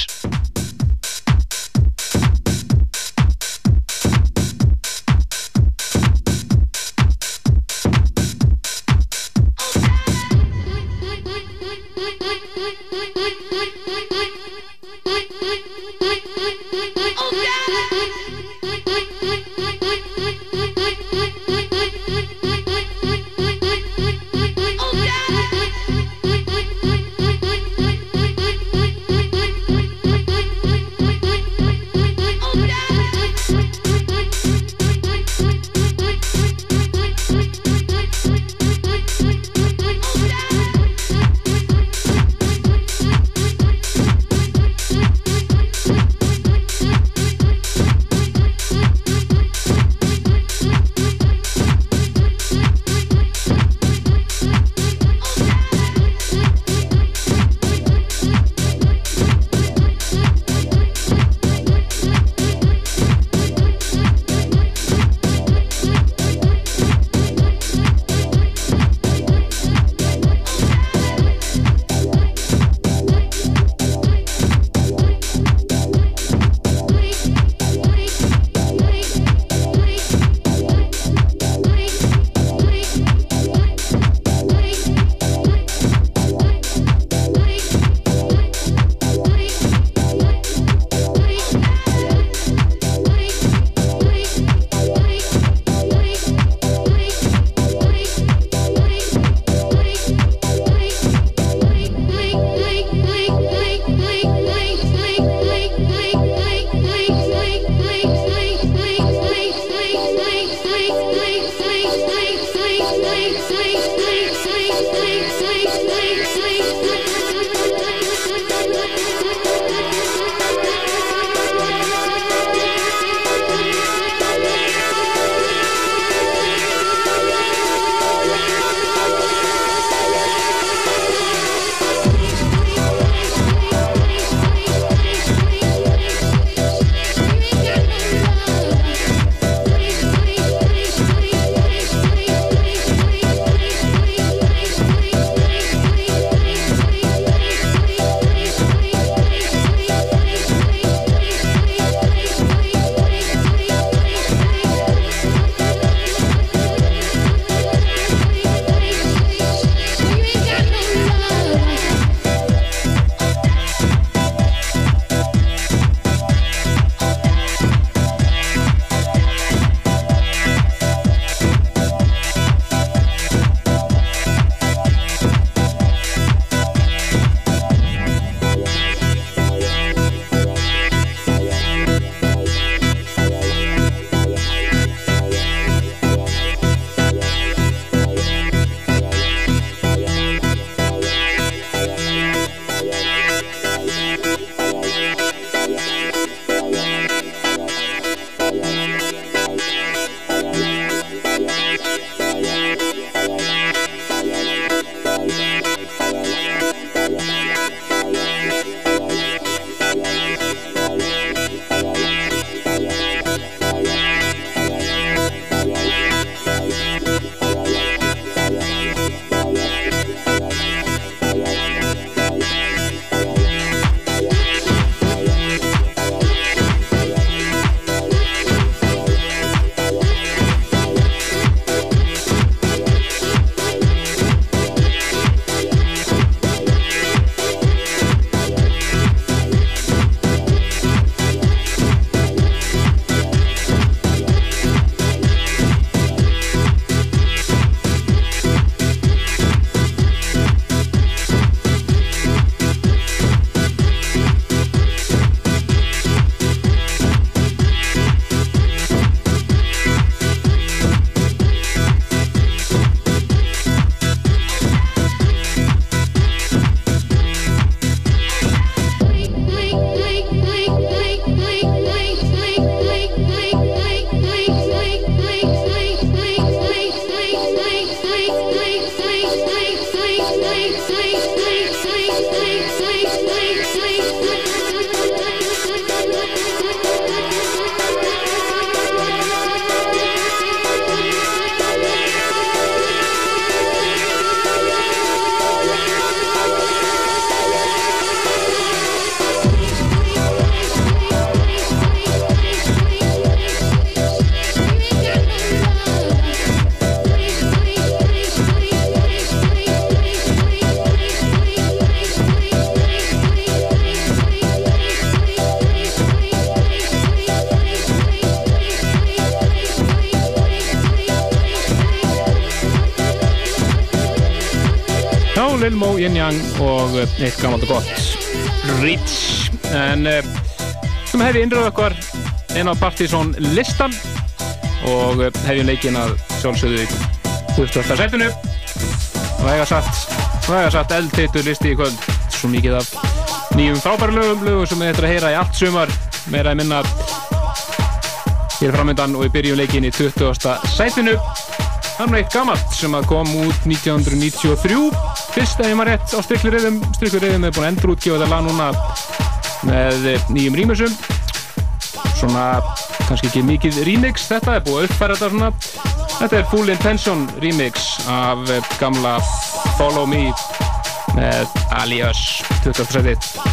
Elmo, Yin Yang og eh, eitt gammalt og gott. Rich. En uh, sem hefði innröðu okkar inn á Partizón listan og uh, hefði leikin að sjálfsögðu 20. setinu eiga satt eiga satt eldteitur listi í kvöld. Svo mikið af nýjum frábæru lögum lögum sem við ættum að heyra í allt sumar. Meira að minna hér framöndan og við byrjum leikin í 20. sætinu. Hann var eitt gammalt sem að kom út 1993 fyrst ef ég maður rétt á striklurriðum striklurriðum er búin að endur útgefa þetta lag núna með nýjum rýmusum svona kannski ekki mikið remix. Þetta er búið að uppfæra þetta svona. Þetta er Full Intention remix af gamla Follow Me með Alias. 20.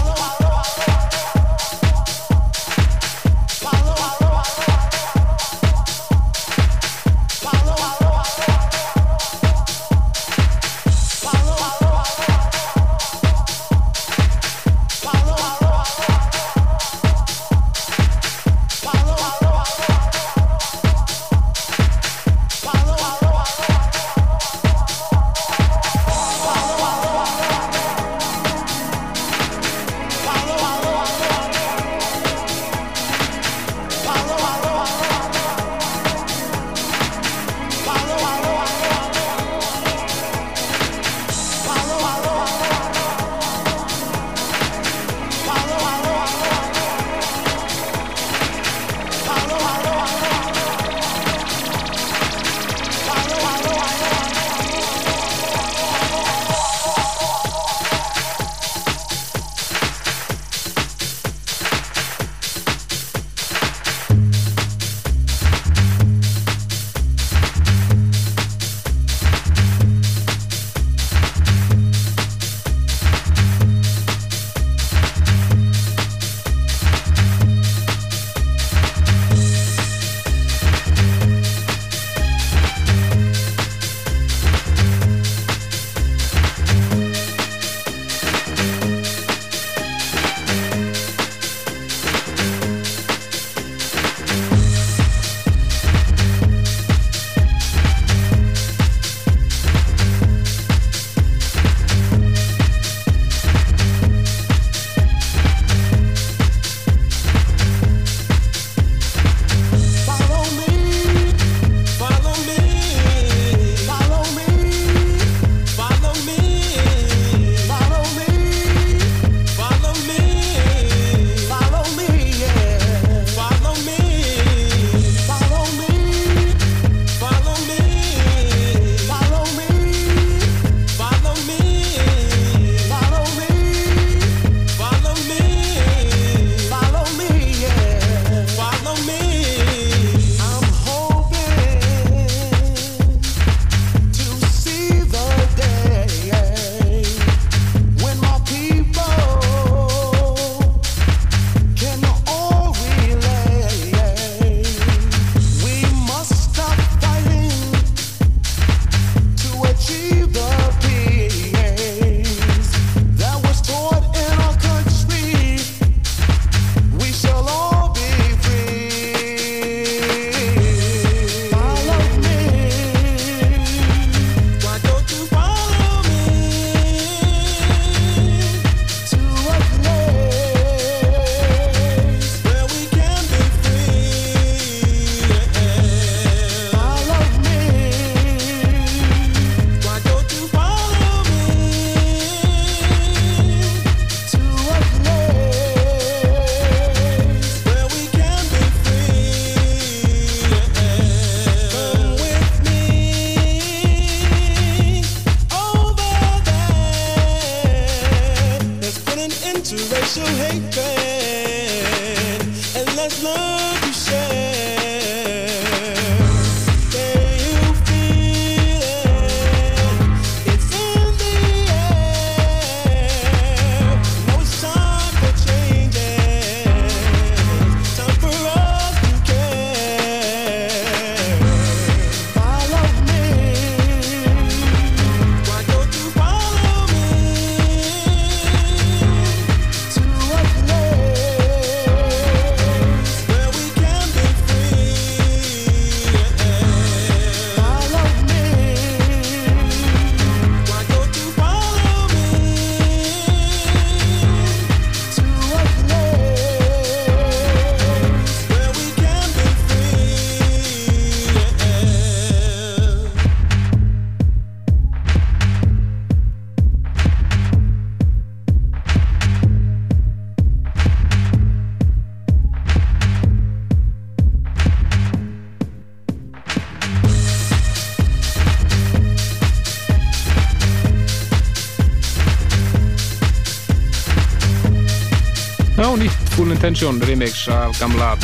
Intention remix af gamla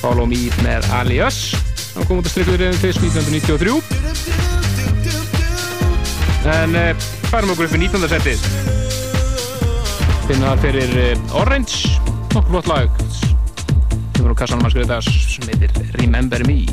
Follow Me með Alias. Hann kom út að strikkuður reyðin fyrst 1993 en uh, færum okkur upp í 19. setið. Finna þar fyrir uh, Orange. Nokkuð flott lag. Sem var á kassanum að skrifa þetta sem heitir Remember Me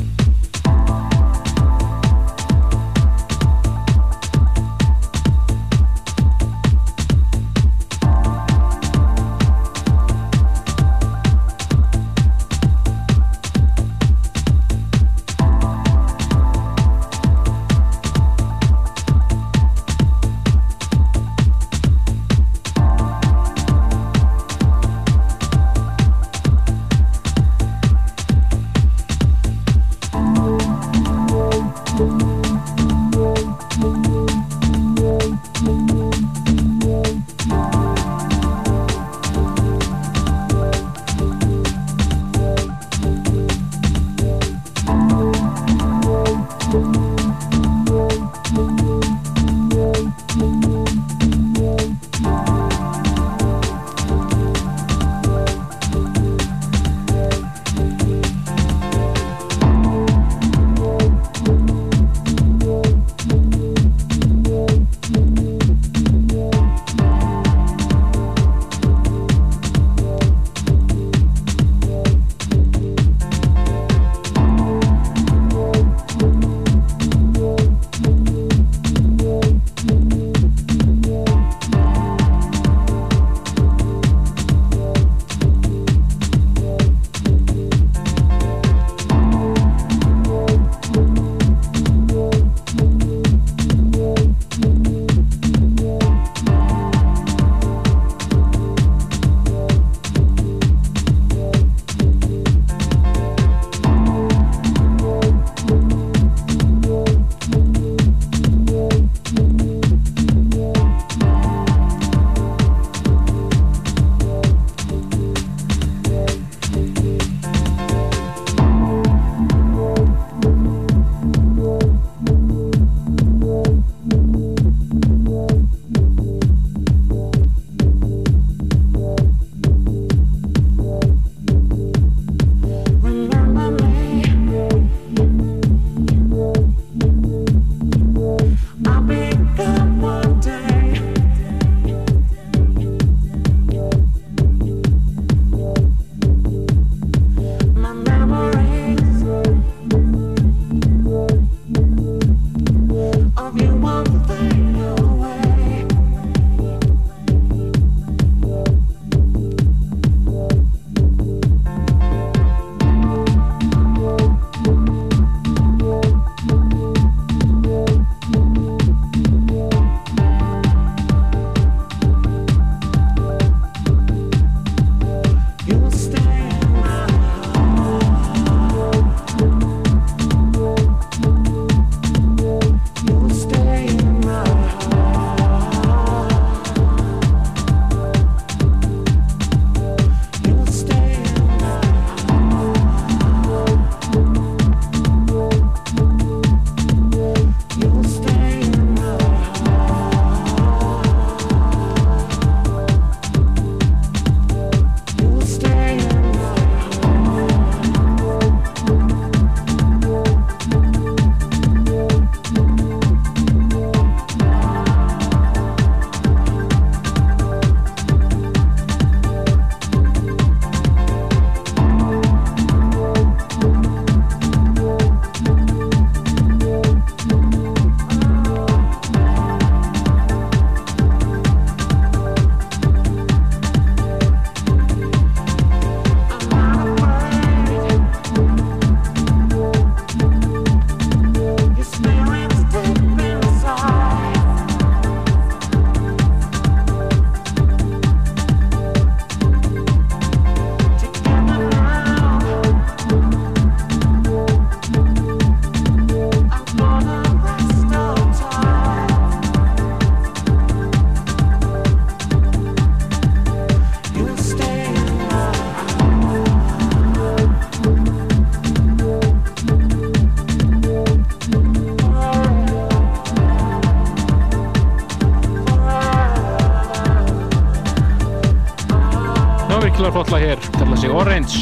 skolla hér kalla sig Orange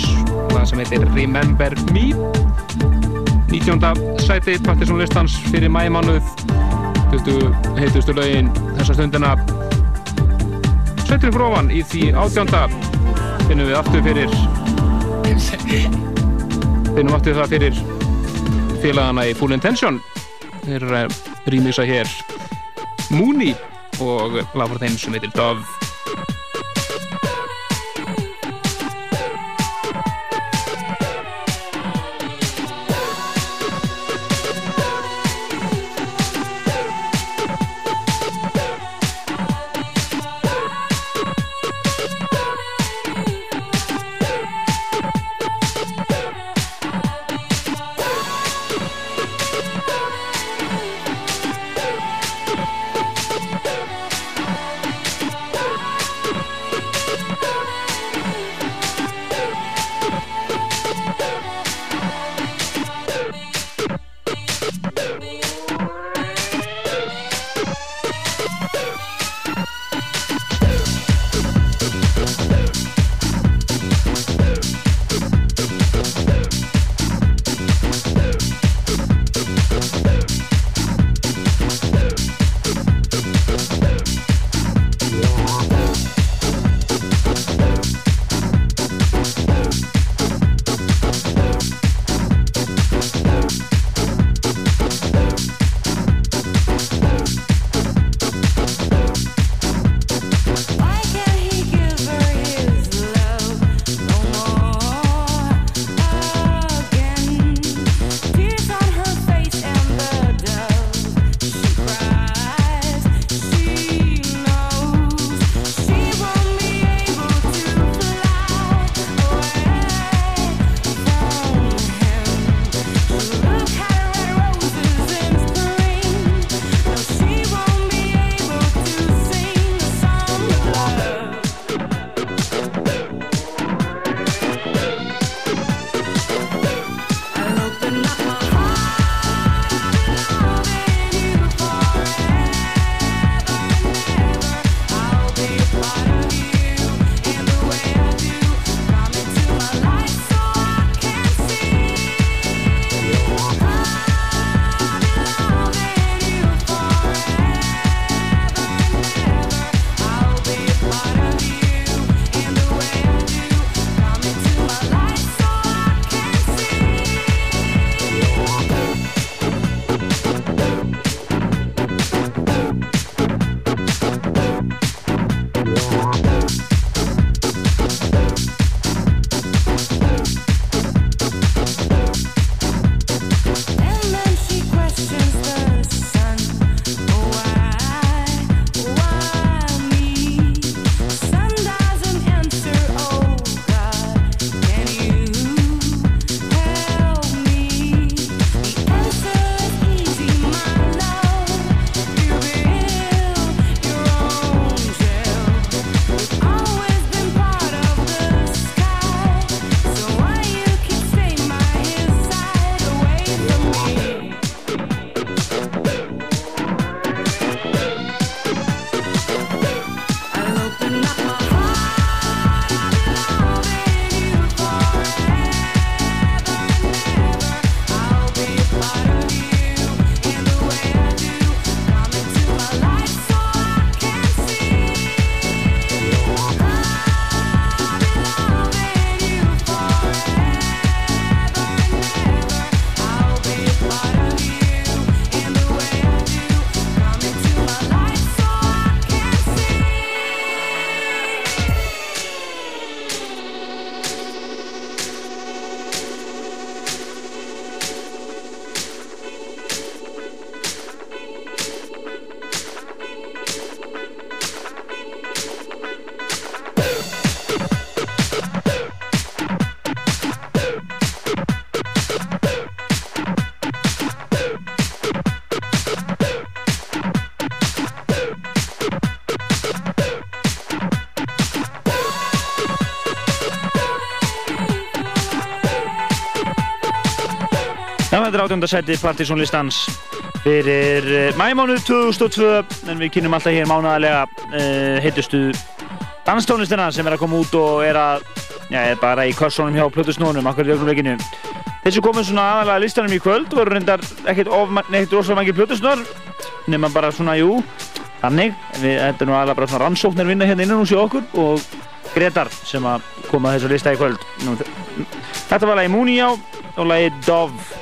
það sem heitir Remember Me. 19. sæti Partisan listans fyrir mæmánuð 20 heitustu lögin þessa stundina. Sættur fyrir ofan í því átjánda. Finnum við aftur fyrir finnum aftur það fyrir félagana í Full Intention. Þeir að rýmisa hér Mooney og lag frá þeim sem heitir Dove þetta er átjóndarsæti Partiðsson listans fyrir uh, mæmánuð 2002 en við kynum alltaf hér mánuðarlega uh, heitustu danstónlistina sem er að koma út og er að já, eða bara í kössunum hjá Plutusnónum akkur í ögnumleikinu. Þessu komum svona aðalega að listanum í kvöld voru reyndar ekkert rosalega mangir Plutusnór nema bara svona, jú, þannig. Við, er nú aðalega bara svona rannsóknir vinna hérna innan hús í okkur og Gretar sem að koma að þessu lista í kvöld. Nú, Þetta var lagi Mooney á og lagi Dove uh,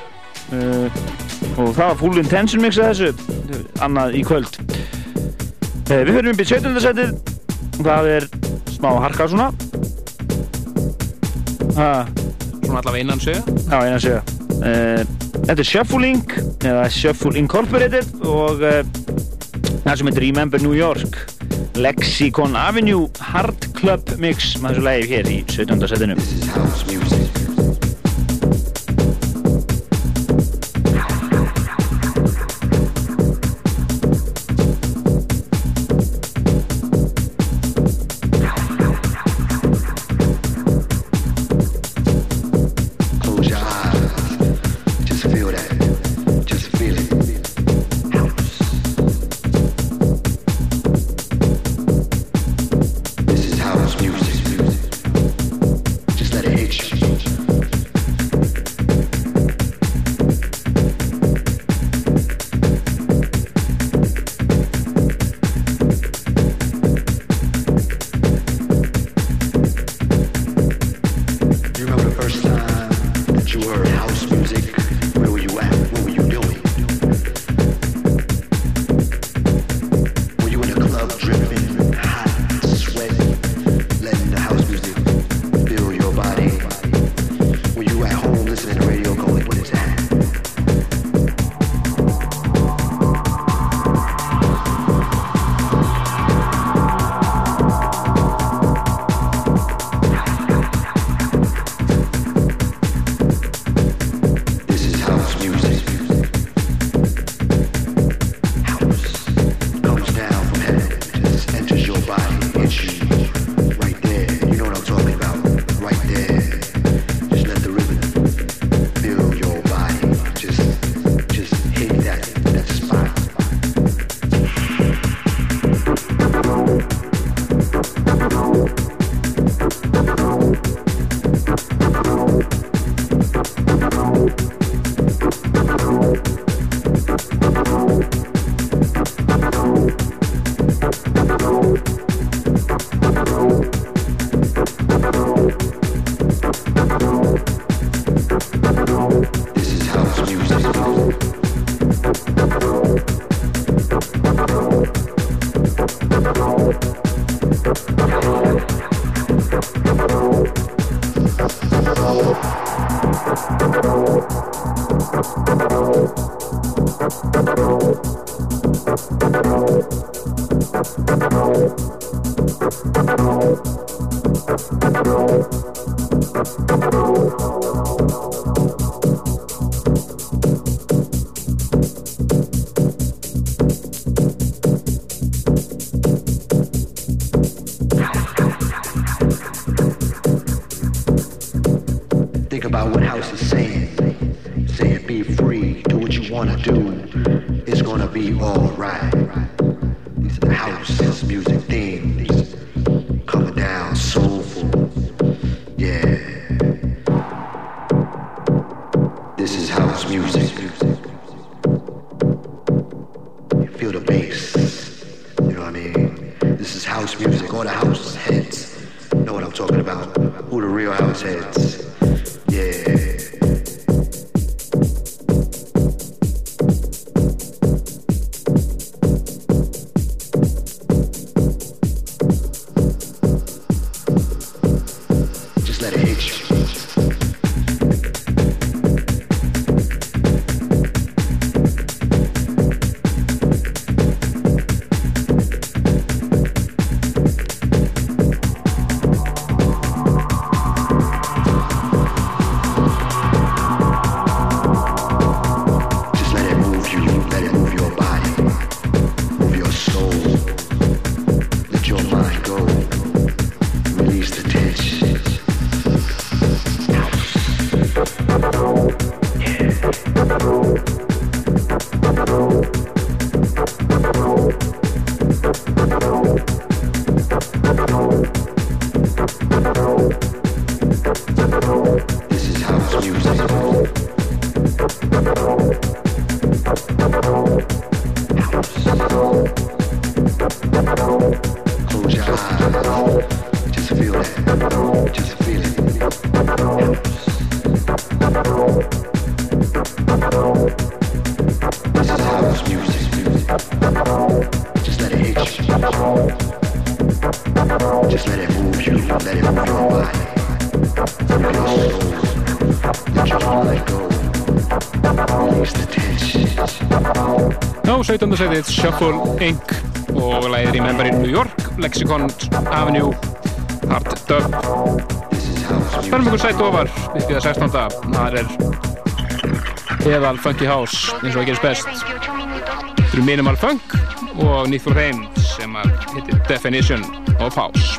og það var Full Intention mix að þessu, annað í kvöld. Uh, við höfum upp í 17. setið það er smá harka svona ha. Svona allavega innan sögja Já, innan sögja uh, Þetta er Shuffling eða Shuffle Incorporated og það sem heitir Remember New York Lexicon Avenue Hard Club Mix með þessu lagi hér í 17. setinu wanna do. 17. setið Shuffle Inc. og læðir í Remember in New York, Lexicon Avenue, Hard Dub. Spennum ykkur sætt ofar upp í það 16. Það er eðal Funky House eins og það gerist best. Þetta eru Minimal Funk og Need for Rain sem að heitir Definition of House.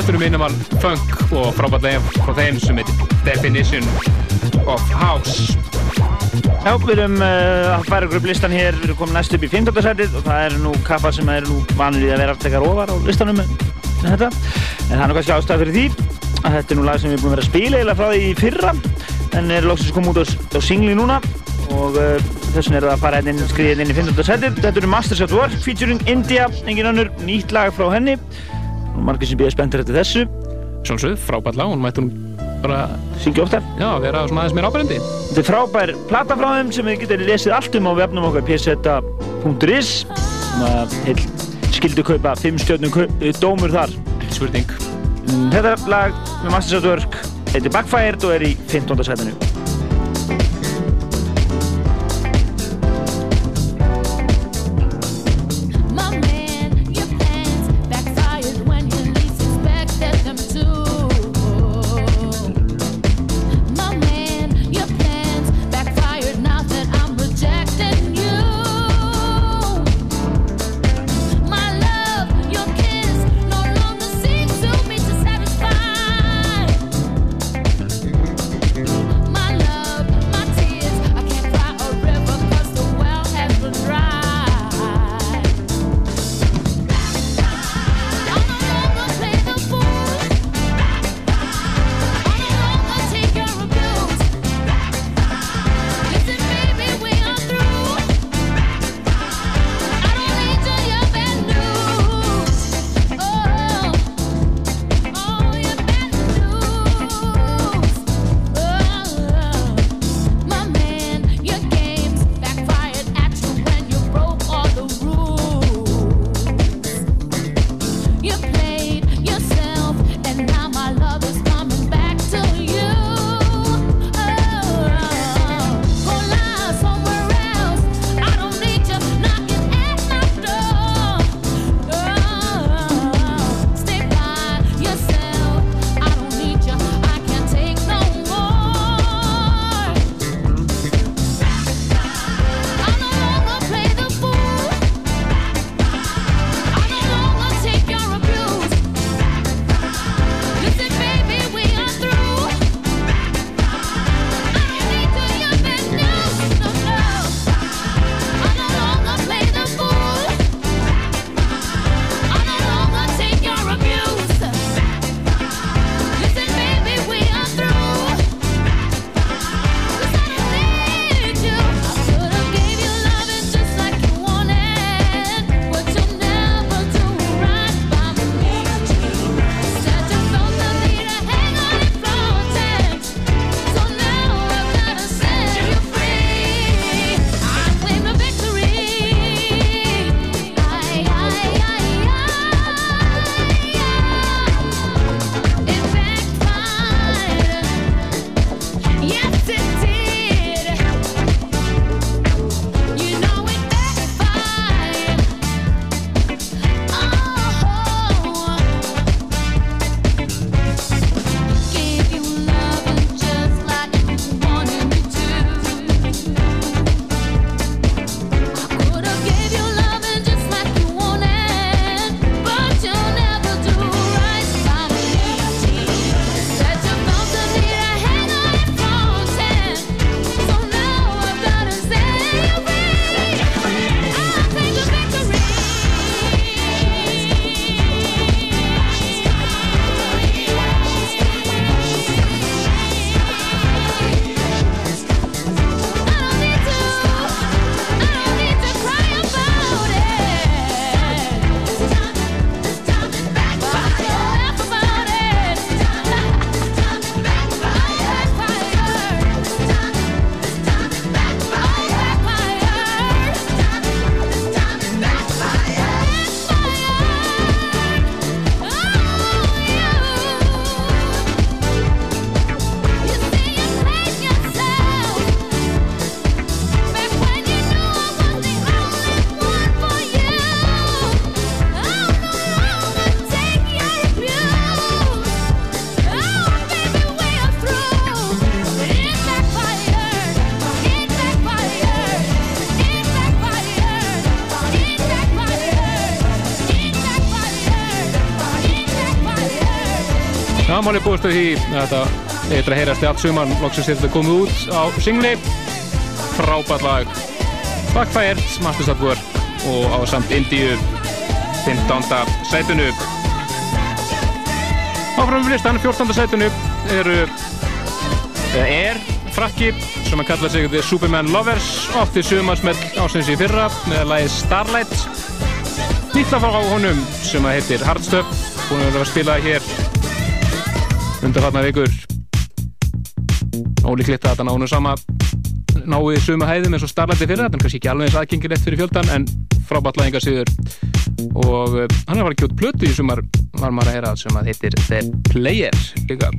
Þetta eru minimal funk og frábært leg frá þeim sem heitir Definition of House Já, við erum uh, að færa ykkur upp listan hér, við erum komin næst upp í 15. setið og það eru nú kappar sem eru nú vanlið að vera aftekar ofar á listanum með þetta. En það er nú kannski ástæða fyrir því að þetta er nú lag sem við erum búin að spila eða frá því í fyrra en er loksins komið út á, á singli núna og uh, þess vegna er það að fara hérna inn, skriða hérna inn í 15. setið. Þetta eru Masters at Work featuring India, engin önnur, nýtt lag frá henni. Margir sem býða spenntir eftir þessu. Sjálfsögð, frábært lag, hún mætti hún bara syngja oftar. Já, vera svona aðeins meira ábærendi. Þetta er frábær plata frá þeim sem þið getur lesið allt um á vefnum okkar pseta.is skildu kaupa 5 stjórnum dómur þar. Ekki spurning. Þetta lag með Masters at Work heitir Backfired og er í 15. setinu. sjálfstöð því þetta eitthvað heyrast í allt suman loksins þetta komið út á singli frábært lag Backfire, Smartestadgur og á samt Indíu 15. sætunu Áfram við listan 14. sætunu eru er frakki sem að kalla sig The Superman Lovers ofti sumansmell ásins í fyrra með lagi Starlight Nýtt að fá á honum sem að heitir Hardstuff hún er að spila hér undarfarnar vikur. Ólíklegt að þetta nánu sama. Náðu í suma hæðum eins og starlætti fyrir þetta en kannski ekki alveg eins aðgengilegt fyrir fjöldan en frábært laðingar síður og eh, hann er að fara að kjóta plötu í sumar var maður að heyra sem að heitir The Player líka.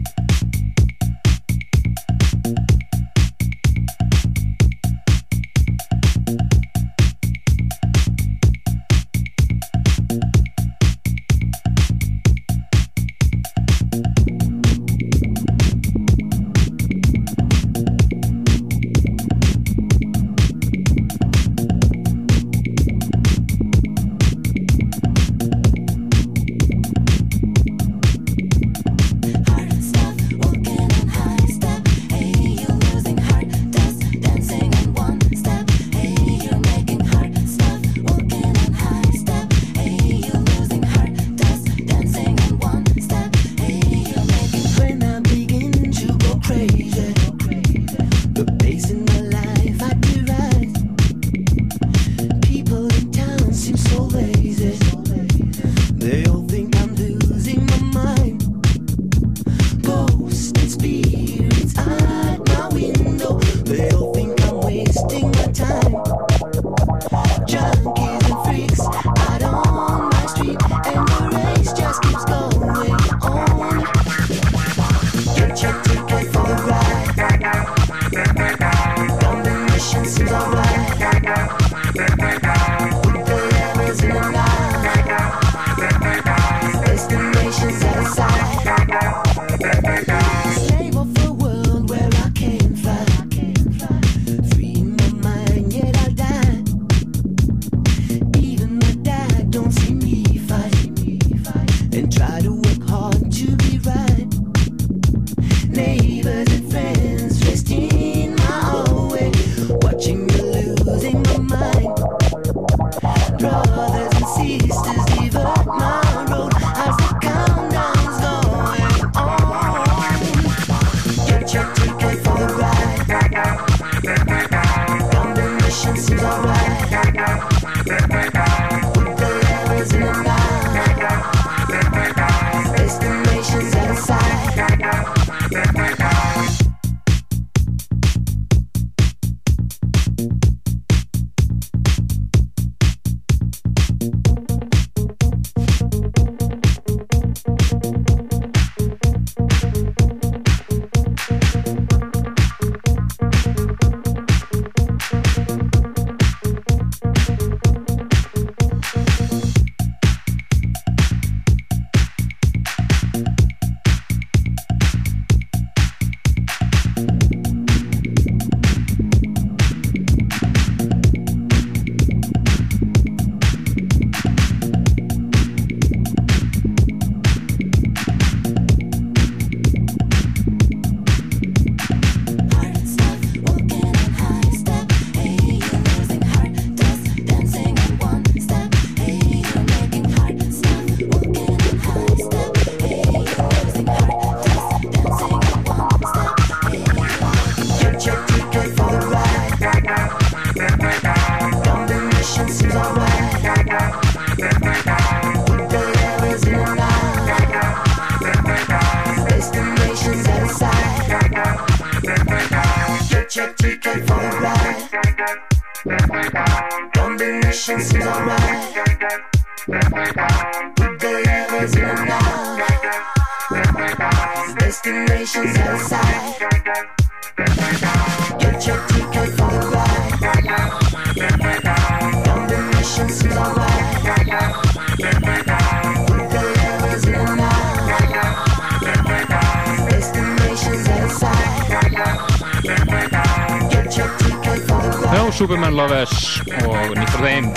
Superman Lovers og nýttur þeim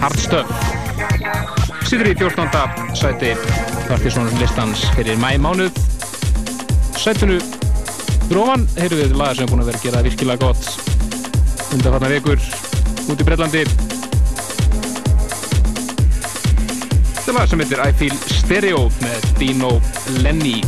Hard Stuff. Sýður í 14. sæti. Partiðsvonur listans hér er mæmánuð Sættinu Dróman, heyrðu við lagar sem er búin að vera að gera virkilega gott undanfarnar vekur út í Breitlandi Þetta lag sem heitir I Feel Stereo með Dino Lenny.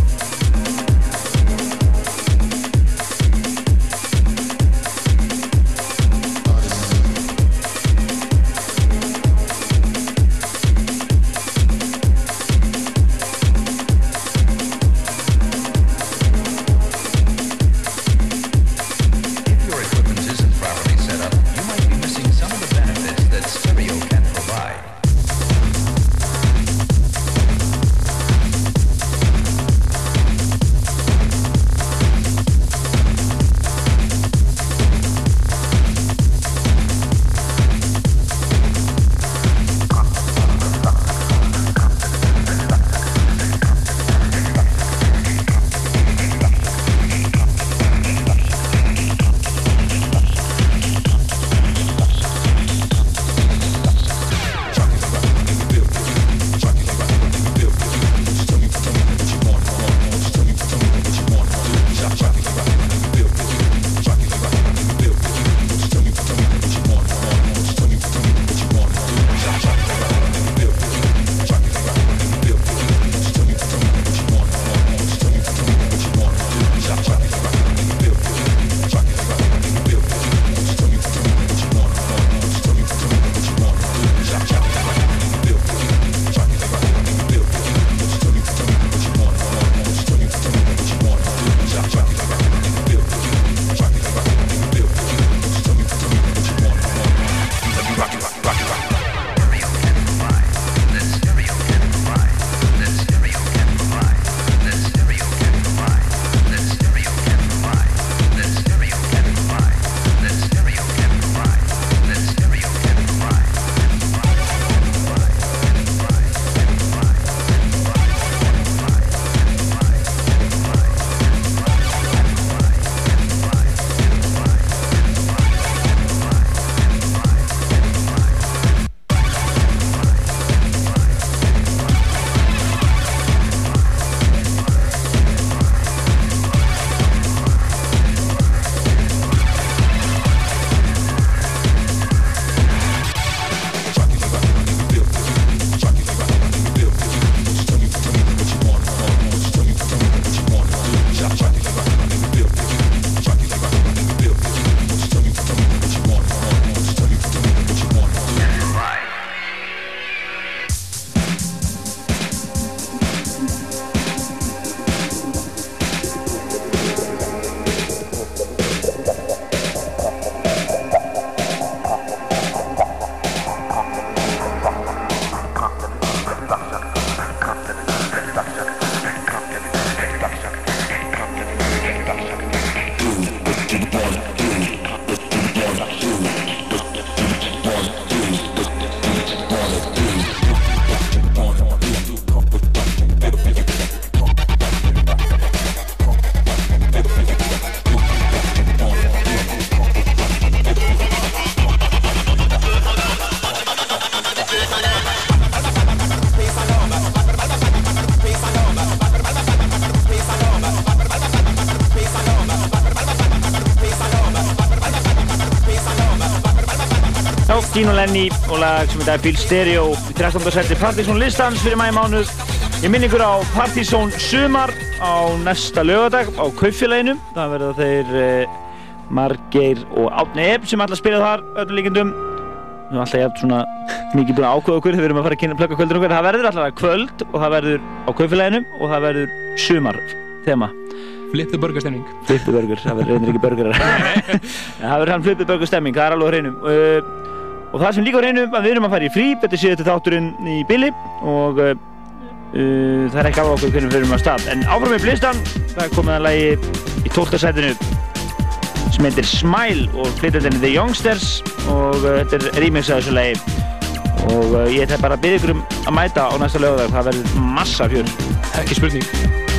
Dino Lenny og lag sem þetta er Feel Stereo í 13. seti Partizón listans fyrir mæði mánuð. Ég minn ykkur á Partizón sumar á næsta lögadag á Kaupfélaginu. Það verða þeir eh, Margeir og Átni Epp sem alltaf spila þar öllum líkindum. Við erum alltaf jægt svona mikið búin að ákveða okkur við erum að fara að kynna plöka kvöldur okkur. Það verður alltaf kvöld og það verður á Kaupfélaginu og það verður sumar þema. Flipðu burgerstemning Flipðu burger, það verður reynir ekki burgerar. En það verður hann flipðu burger stemming, það er alveg á hreinum. Uh, og það sem líka hreinu að við erum að fara í frí þetta séu þetta þátturinn í bili. Og uh, það er ekki af okkur hvernig við fyrir að stað. En áfram með blistan. Það komið að lagi í 12. sætinu sem heitir Smile og flytjandinn The Youngsters. Og uh, þetta er remix af þessu lagi. Og uh, ég ætla bara að byrja ykkur um að mæta á næsta lögadag það verður massa fjör. Ekki spurning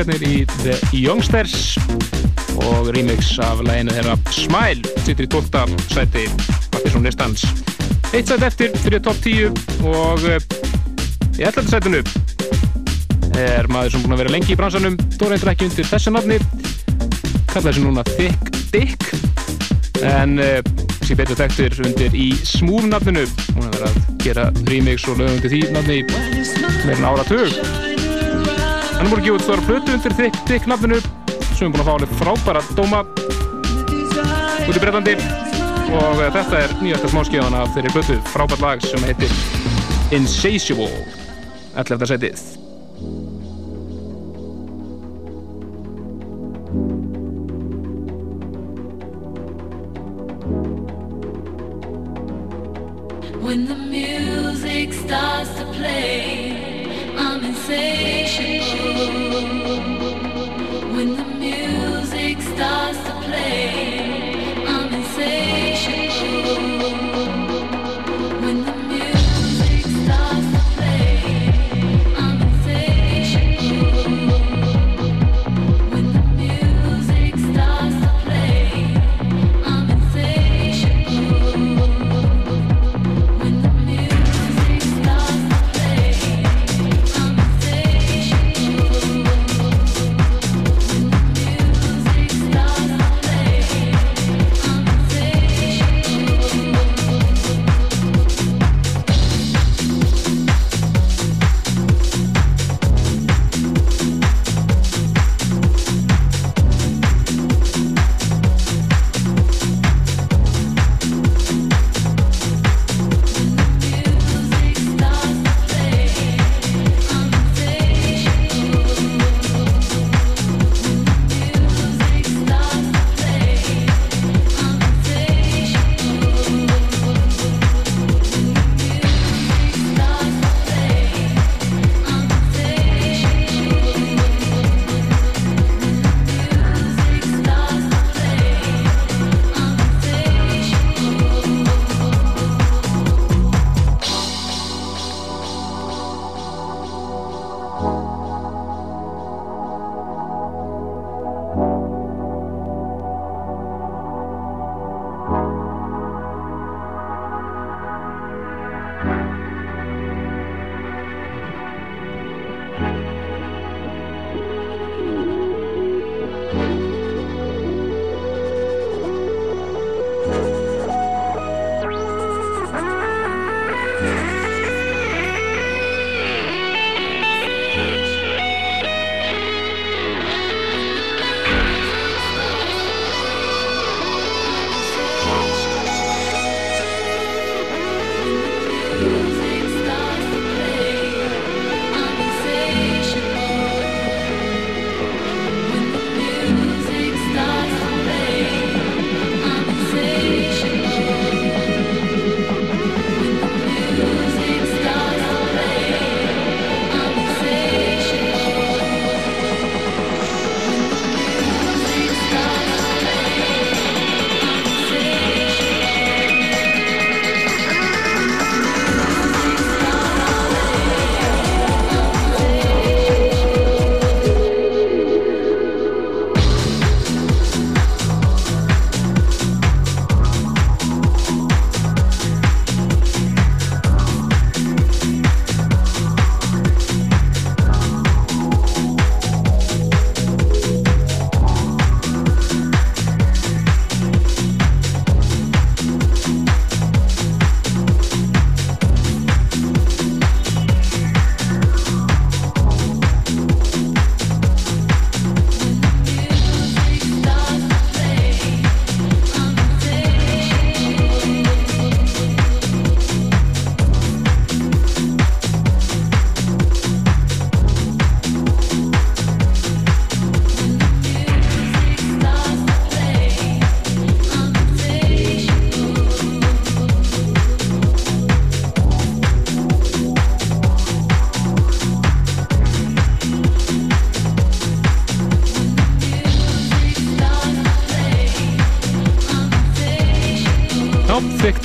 frakkarnir í The Youngsters og remix af læginu þeirra Smile sittur í 12. sæti Partiðsson listans eitt sæti eftir fyrir top 10 og eh, í 11. sætinu er maður sem búin að vera lengi í bransanum þó reyndur ekki undir þessu nafni kallaði þessu núna Thick Dick en uh, sé betur þekktur undir í Smooth nafninu hún er verið að gera remix og lögum undir því nafni í meirinn áratug múið ekki út stóra plötu undir Thick Dick nafninu. Sem er búin að fá alveg frábæra dóma. Út í Breitlandi og uh, þetta er nýjasta smáskjöðan af þeirri plötu. Frábært lag sem heitir Insatiable. 11. setið When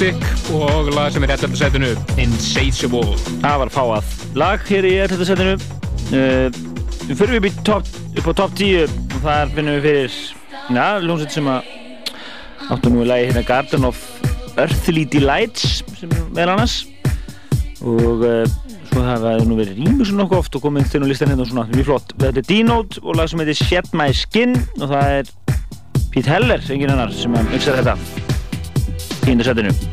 Dick og lag sem er í 11. setinu Insatiable Það var fáað lag hér í 11. setinu uh, við fyrir upp, top, upp á top 10 og þar finnum við fyrir já, ljónsett sem að áttu nú í lagi hérna Garden of Earthly Delights sem er annars og uh, svo það hefði nú verið rýmur svo nokkuð oft og komið inn á listan hérna og svona mjög flott þetta er D-Note og lag sem heitir Shed My Skin og það er Pete Heller, engin annar sem að mixa þetta í indersettinu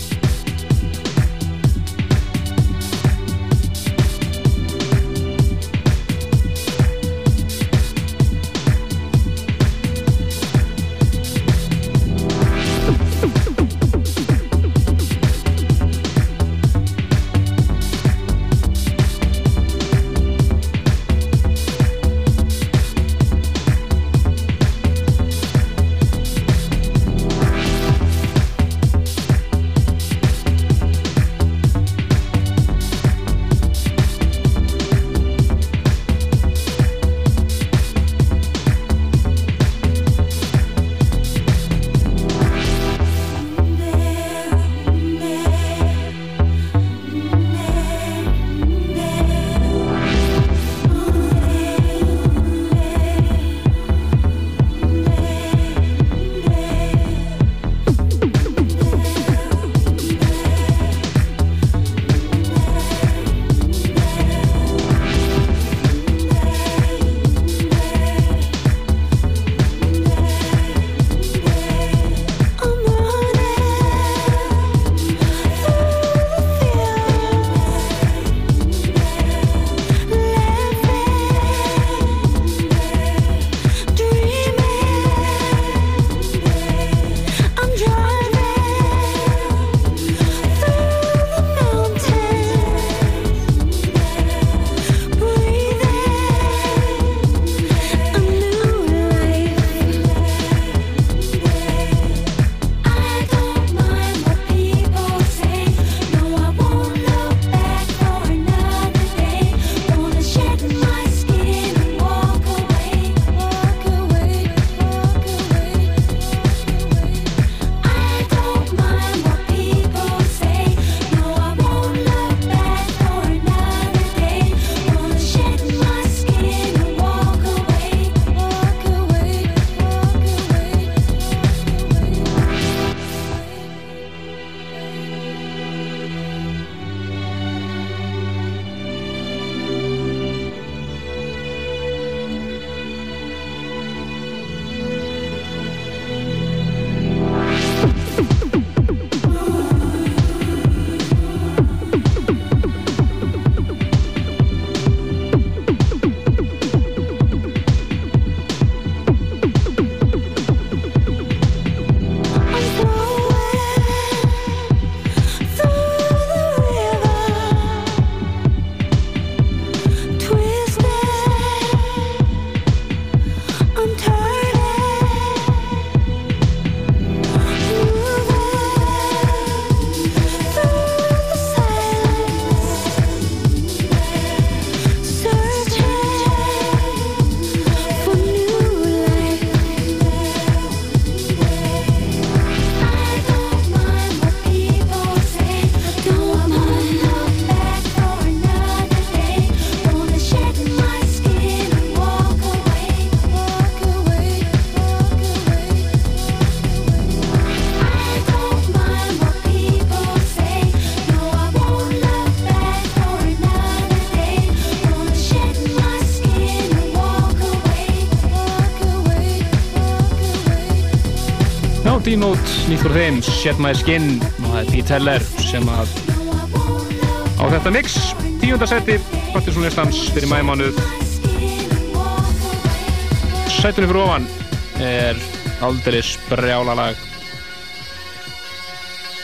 D-Note, nýtt frá þeim, Shed My Skin og það er Pete Heller sem að á þetta mix. Tíundasetti, Partiðsónlistans fyrir mæmánuð Sætunni fyrir ofan er aldrei sprjála lag.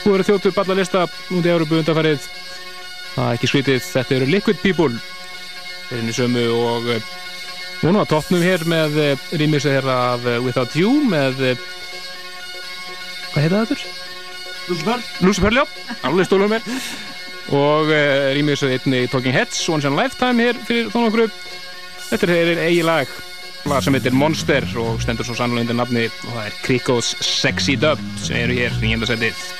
Þú eru þjóttu ballalista núndi Európu undanfarið. Það er ekki skritið, þetta eru Liquid People þeir eru sömu og núna á toppnum hér með rýmisið hér af Without You með hvað heita það þurr? Lucifer Lucifer, já, alveg stólum mér. Og uh, rýmið þessu einni Talking Heads Once in a Lifetime hér fyrir þóna okkur þetta er eigi lag. Lag sem heitir Monster og stendur svo sannlega undir nafni og það er Krikos Sexy Dub sem eru hér í nýjöndasettið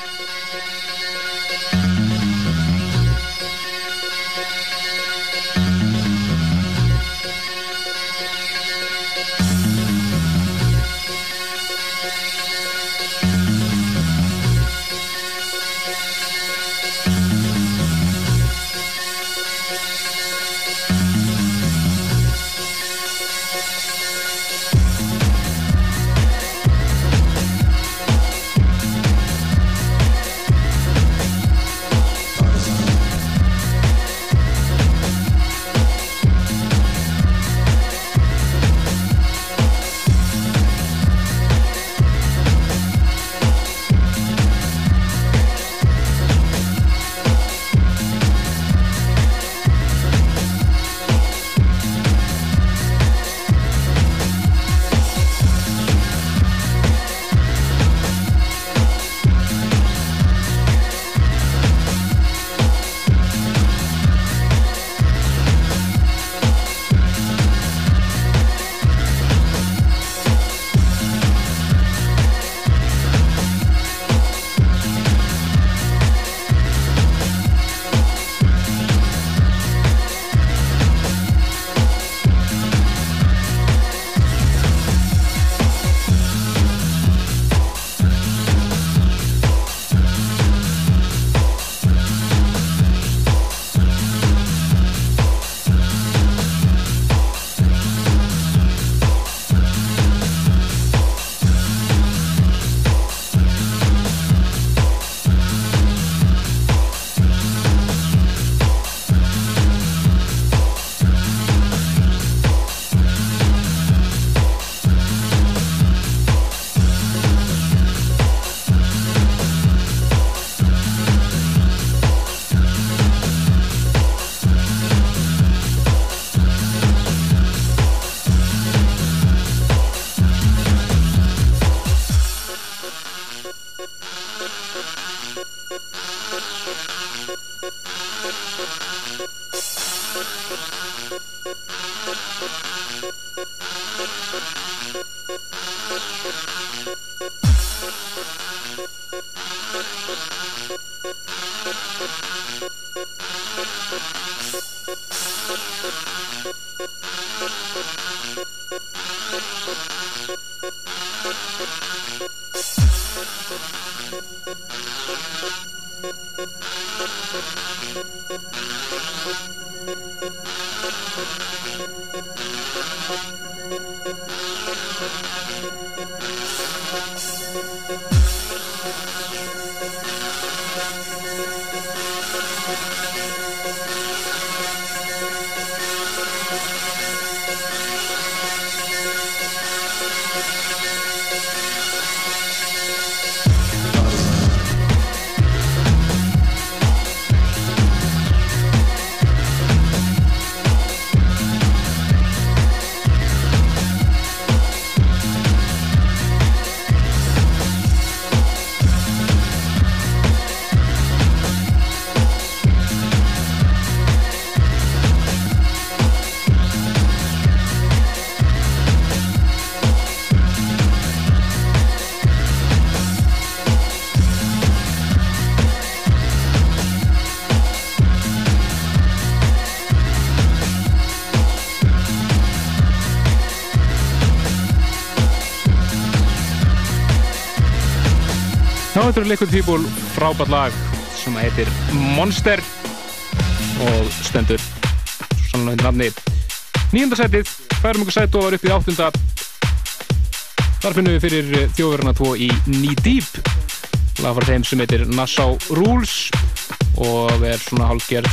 þetta er Liquid People frábært lag sem heitir Monster og stendur sannlega undir nafni. Nýjunda setið, færum ykkur sætt og var upp í áttunda. Þar finnum við fyrir þjóðverðina tvo í Knee Deep. Lag frá þeim sem heitir Nassau Rules og er svona hálfgerð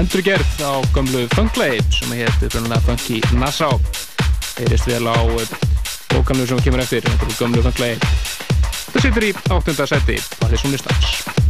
endurgerð á gömlu funklegi sem heitir Funky Nassau. Heyrist vel á bókanlu sem kemur eftir, þetta er Það situr í áttunda seti Parið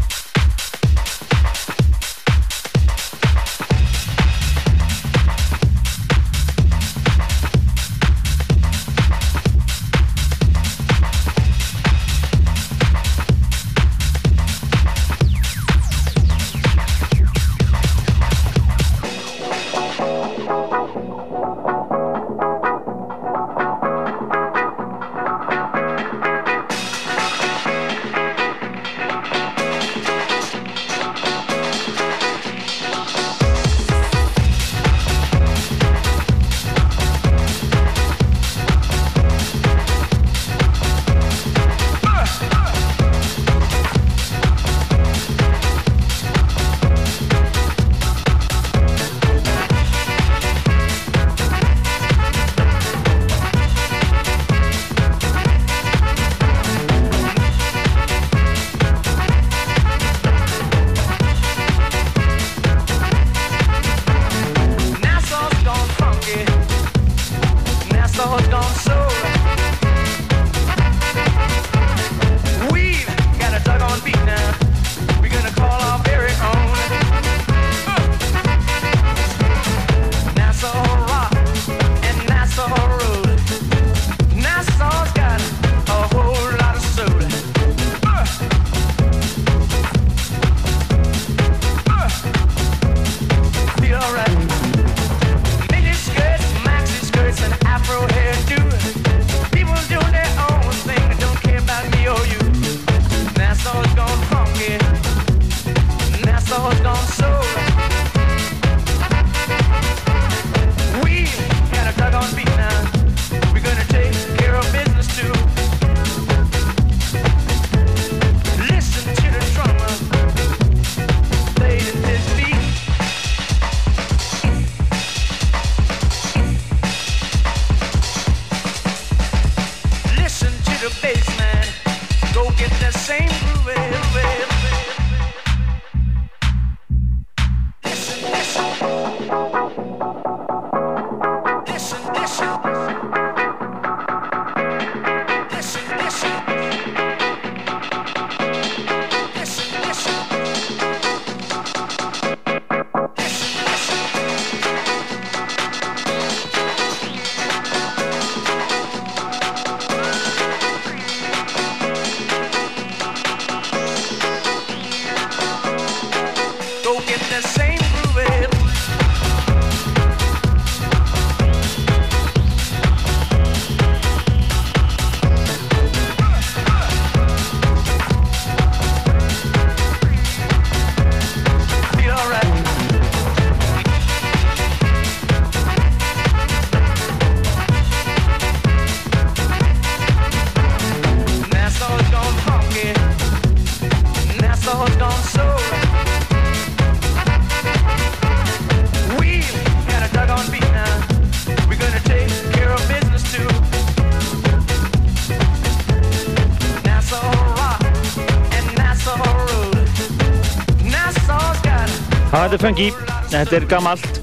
nýstans þetta er gammalt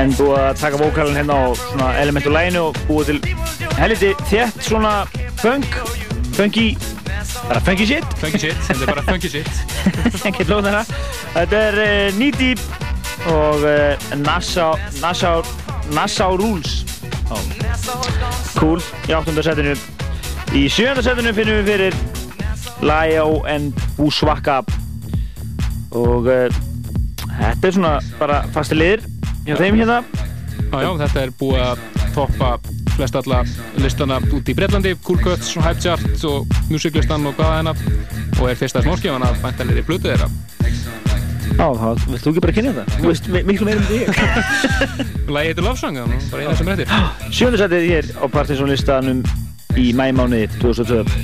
en búið að taka vókalinn hérna á svona elementu læginu og búið til helviti þétt svona funk, funky bara funky shit. Funky shit, þetta er bara funky shit. Ekki lóðan hérna þetta er uh, Knee Deep og uh, Nassau Nassau Nassau Rules. Cool. Í áttunda setinu. Í sjönda setinu finnum við fyrir Lio and Bushwaka og uh, þetta er svona bara fasti liðir hjá þeim hérna Já, já, þetta er búið að toppa flest alla listana út í Breitlandi, Cool Cuts og Hype Chart og Musiclistan og hvaða hennar og er fyrsta smáskjáðan að væntanlega í blötu þeirra. Já, þá vilt þú ekki bara kynna þetta? Þú veist mi- miklu meira um því. Lægi heitir Lofsang, það nú bara eina sem eftir. Sjönda setið hér á Partisan listanum í mæmániði 2002.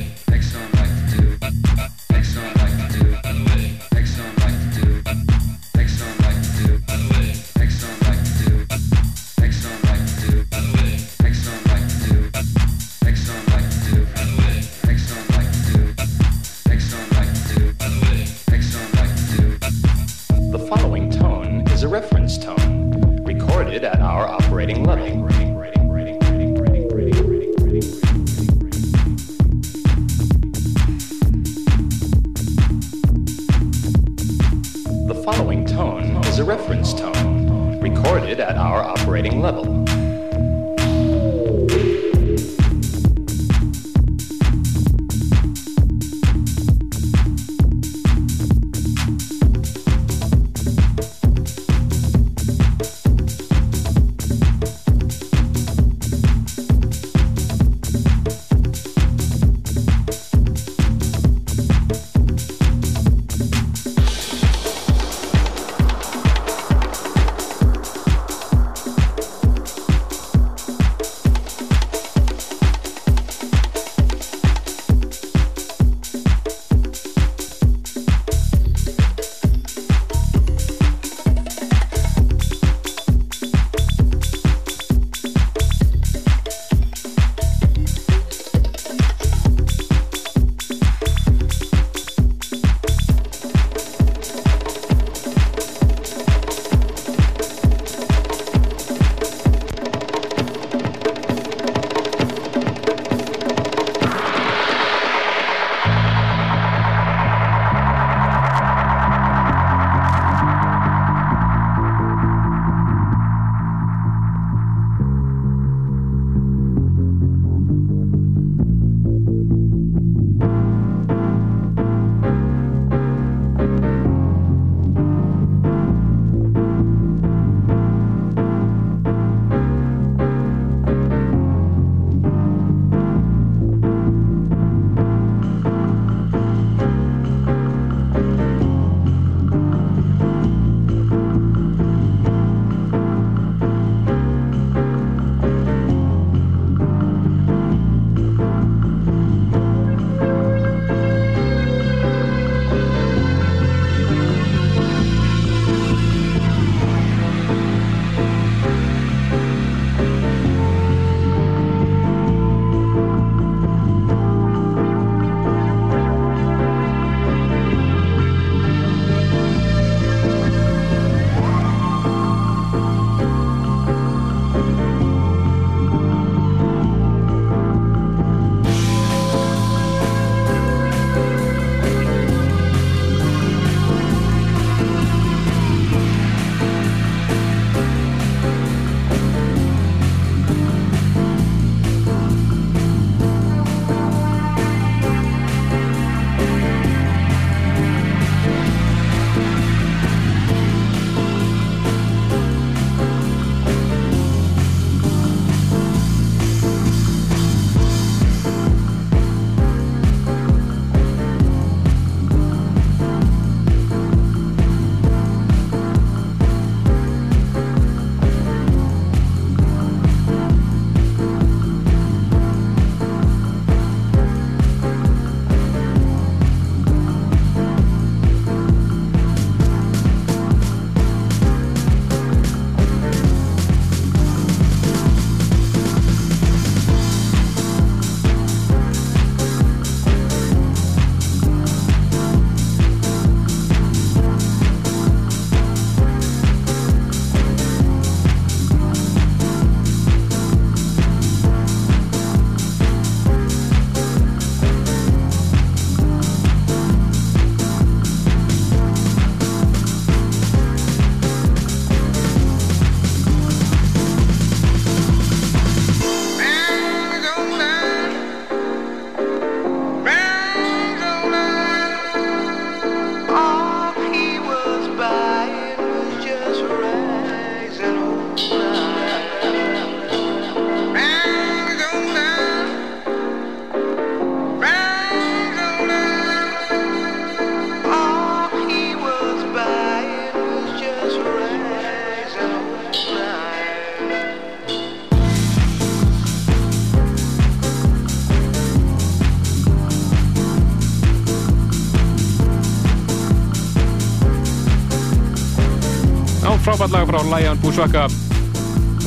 frá Lion Búsvaka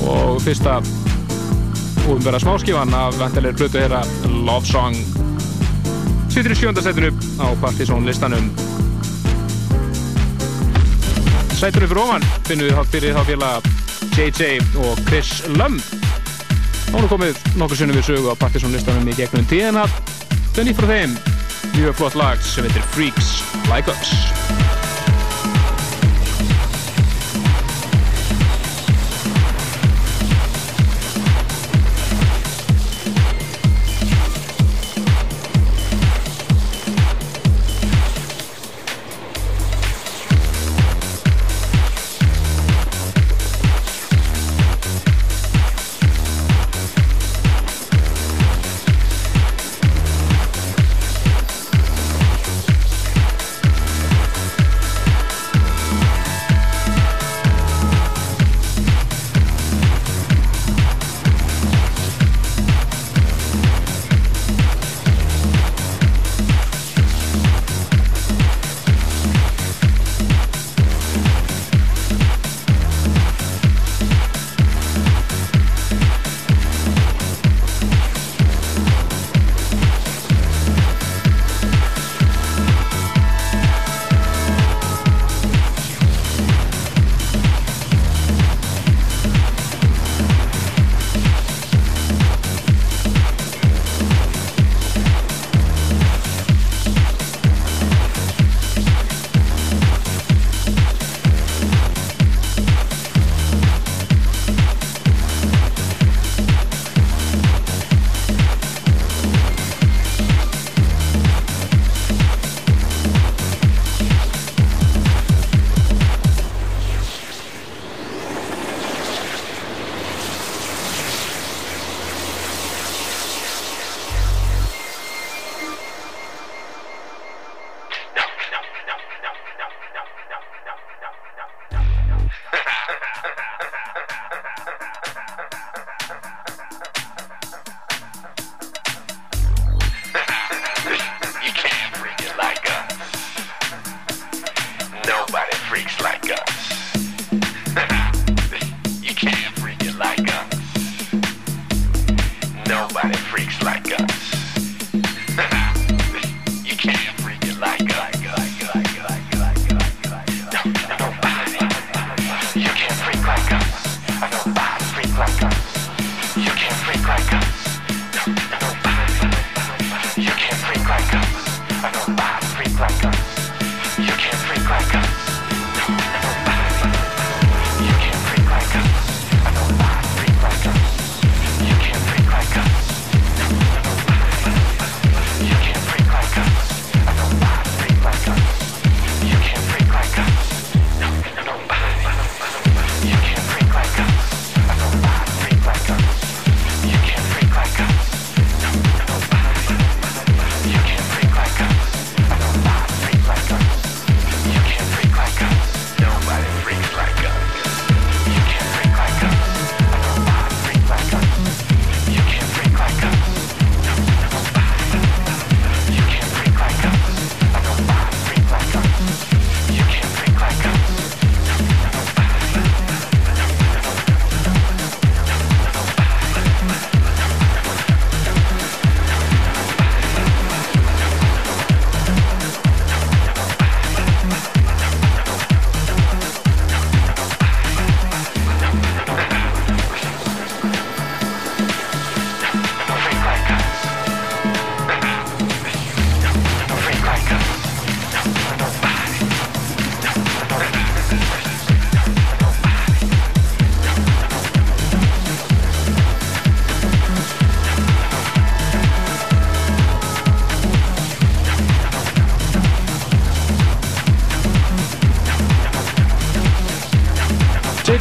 og fyrsta úðumverða smáskifan af vantilegir plötu þeirra Love Song. Sittur í sjöndasætinu á Partizón listanum Sætinu fyrir ofan finnum við þá fyrir þá félag JJ og Chris Lum. Er komið nokkur sinnum við sögu á Partizón listanum í gegnum tíðina. Þau nýtt frá þeim mjög flott lag sem heitir Freaks Like Us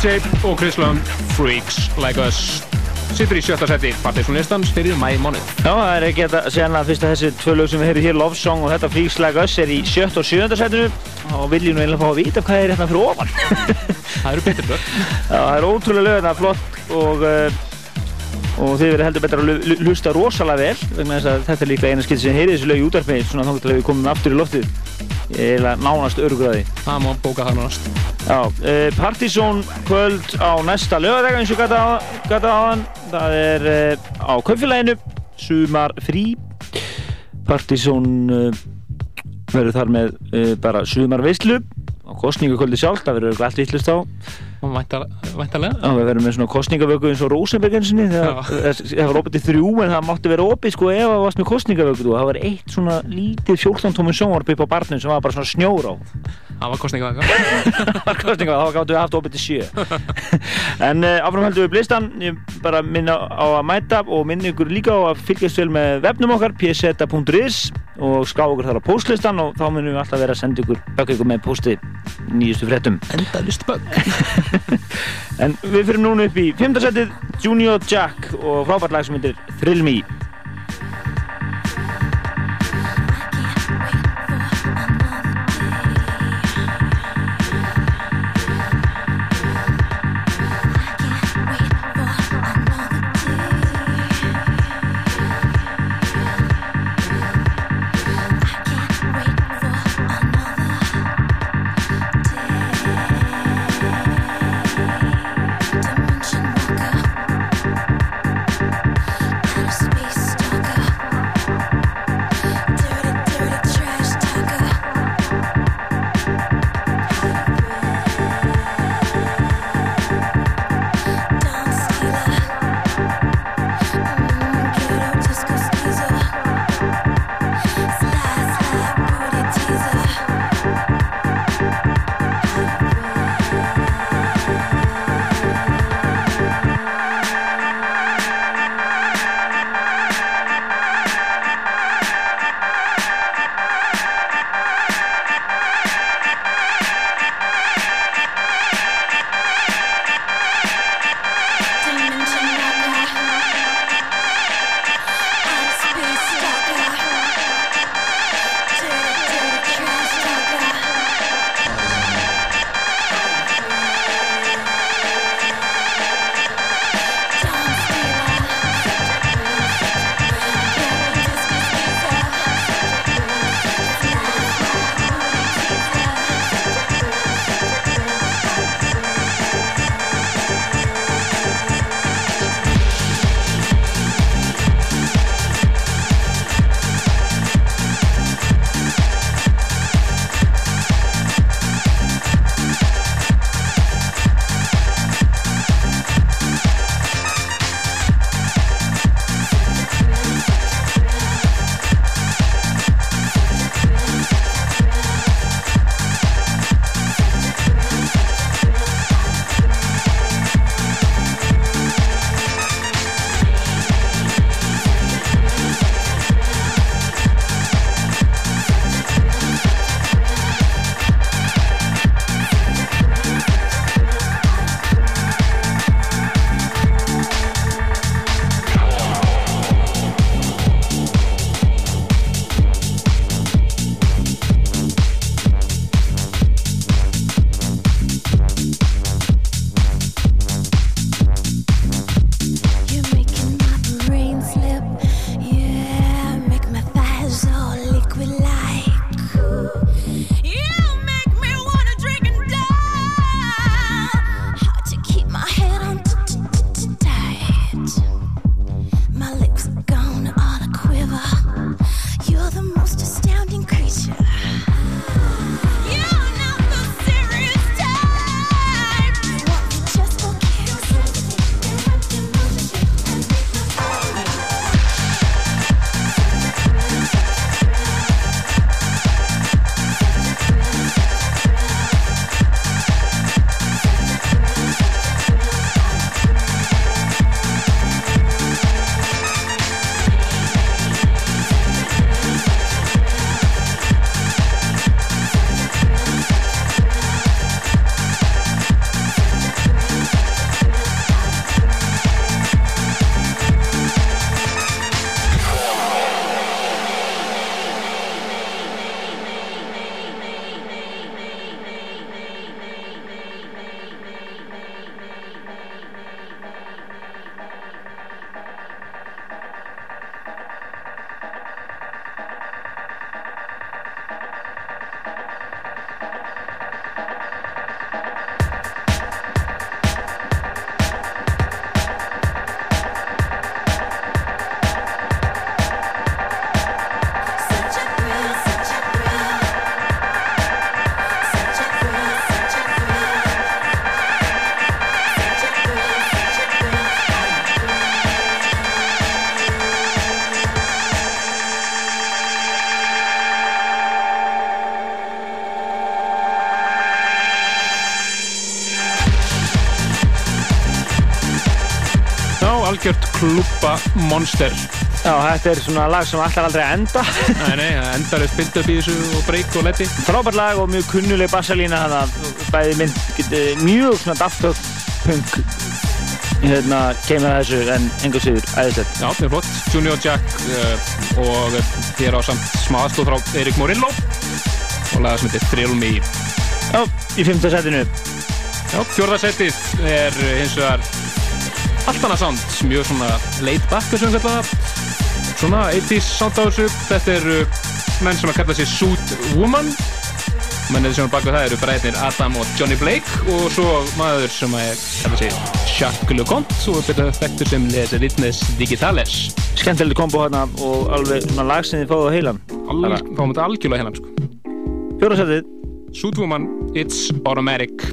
JJ og Chris Lund Freaks Like Us. Sittur í sjötta seti Partiðsson listans fyrir mæ mánuð. Já, það er ekki að segja annað fyrst að þessi tvö lög sem við heyrum hér, Love Song og þetta Freaks Like Us er í sjött og sjönda setinu. Og vil ég nú eiginlega fá að vita hvað er hérna fyrir ofan? Það eru betur lög það er ótrúlega lög, það er flott. Og uh, og þið verður heldur betur að lu- lu- hlusta rosalega vel vegna þess að þetta er líka eina skilt sem heyrið þessu lög í útvarpi svona þá að við komum aftur í loftið. Eiginlega nánast örgraði. Það má bóka það nánast. Já, uh, Partizón kvöld á næsta lögadag eins og gata hann. Það er uh, á kaupfélaginu, sumar frí. Partizón uh, verður þar með bara sumar veislu á kostningakvöldi sjálf, það verður allt vittlust á. Og væntalega. Já, við verðum með svona kostningavöku eins og Rosenberg eins og þegar það var opið til þrjú en það mátti vera opið sko ef það varst með kostningavöku það var eitt svona lítið 14 tómum sjónvarp upp á barnum sem var bara svona snjór á Það var kostninga það var kostninga, þá gáttu við haft opið til sjö. En uh, áfram heldum við blistan. Ég bara minna á að mæta og minna ykkur líka á að fylgjast vel með vefnum okkar pseta.is og ská okkur þar á postlistan og þá munum við alltaf vera að senda ykkur bökk ykkur með posti nýjustu fréttum. Enda list bökk En við fyrir núna upp í 5. setið Junior Jack og frábært lag sem heitir Thrill Me klúpa monster. Já, þetta er svona lag sem allar aldrei enda. Nei, nei, endar eitt build up í þessu og break og letti. Frábært lag og mjög kunnuleg bassalína þannig að bæði mynd getið mjög svona Daft Punk hérna kemur þessu en engur síður æðislegt. Já, það er flott, Junior Jack uh, og þér á samt smá aðstóð frá Erik Morillo og laga sem heitir Thrill Me. Já, í fymta setinu Já, fjórðarsettið er uh, hins vegar allt annað sound, mjög svona laid back þessum kallaða svona 80s sound á þessu. Þetta eru menn sem að kalla sig Suit Woman. Mennið sem er baka það eru bræðnir Adam og Johnny Blake og svo maður sem að kalla sig Jacques LeConte og betur þekktur sem Les Ritmes Digitales. Skemmtileg kombo hérna og alveg svona lag sem þið fáðu á heilan Al, þetta algjörlega heilan sko. Fjórðarsettið Suit Woman, It's Automatic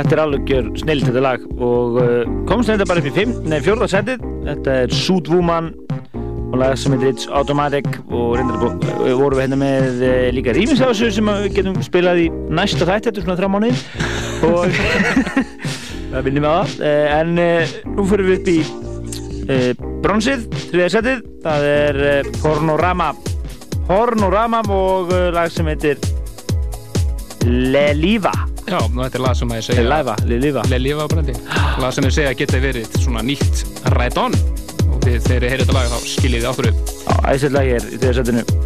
þetta er alveg snill þetta lag. Og uh, komst þetta bara upp í fimm, nei, fjórða setið. Þetta er Suit Woman og lag sem heitir It's Automatic. Og reyndar uh, vorum við hérna með uh, líka þessu sem að við getum spilað í næsta þætt, þetta er svona þrjá mánuði og það vinnum við á það. Uh, en uh, nú fyrir við upp í uh, bronsið, þriðja setið. Það er Pornorama. Pornorama og lag sem heitir Leliva Já, þetta er lag sem að ég segja Leliva, Leliva Leliva brendi. Lag sem ég segja geta verið svona nýtt right on. Og þegar þið heyrið þetta lag þá skiljið þið áttur upp. Æsett lag hér í þriðja setinu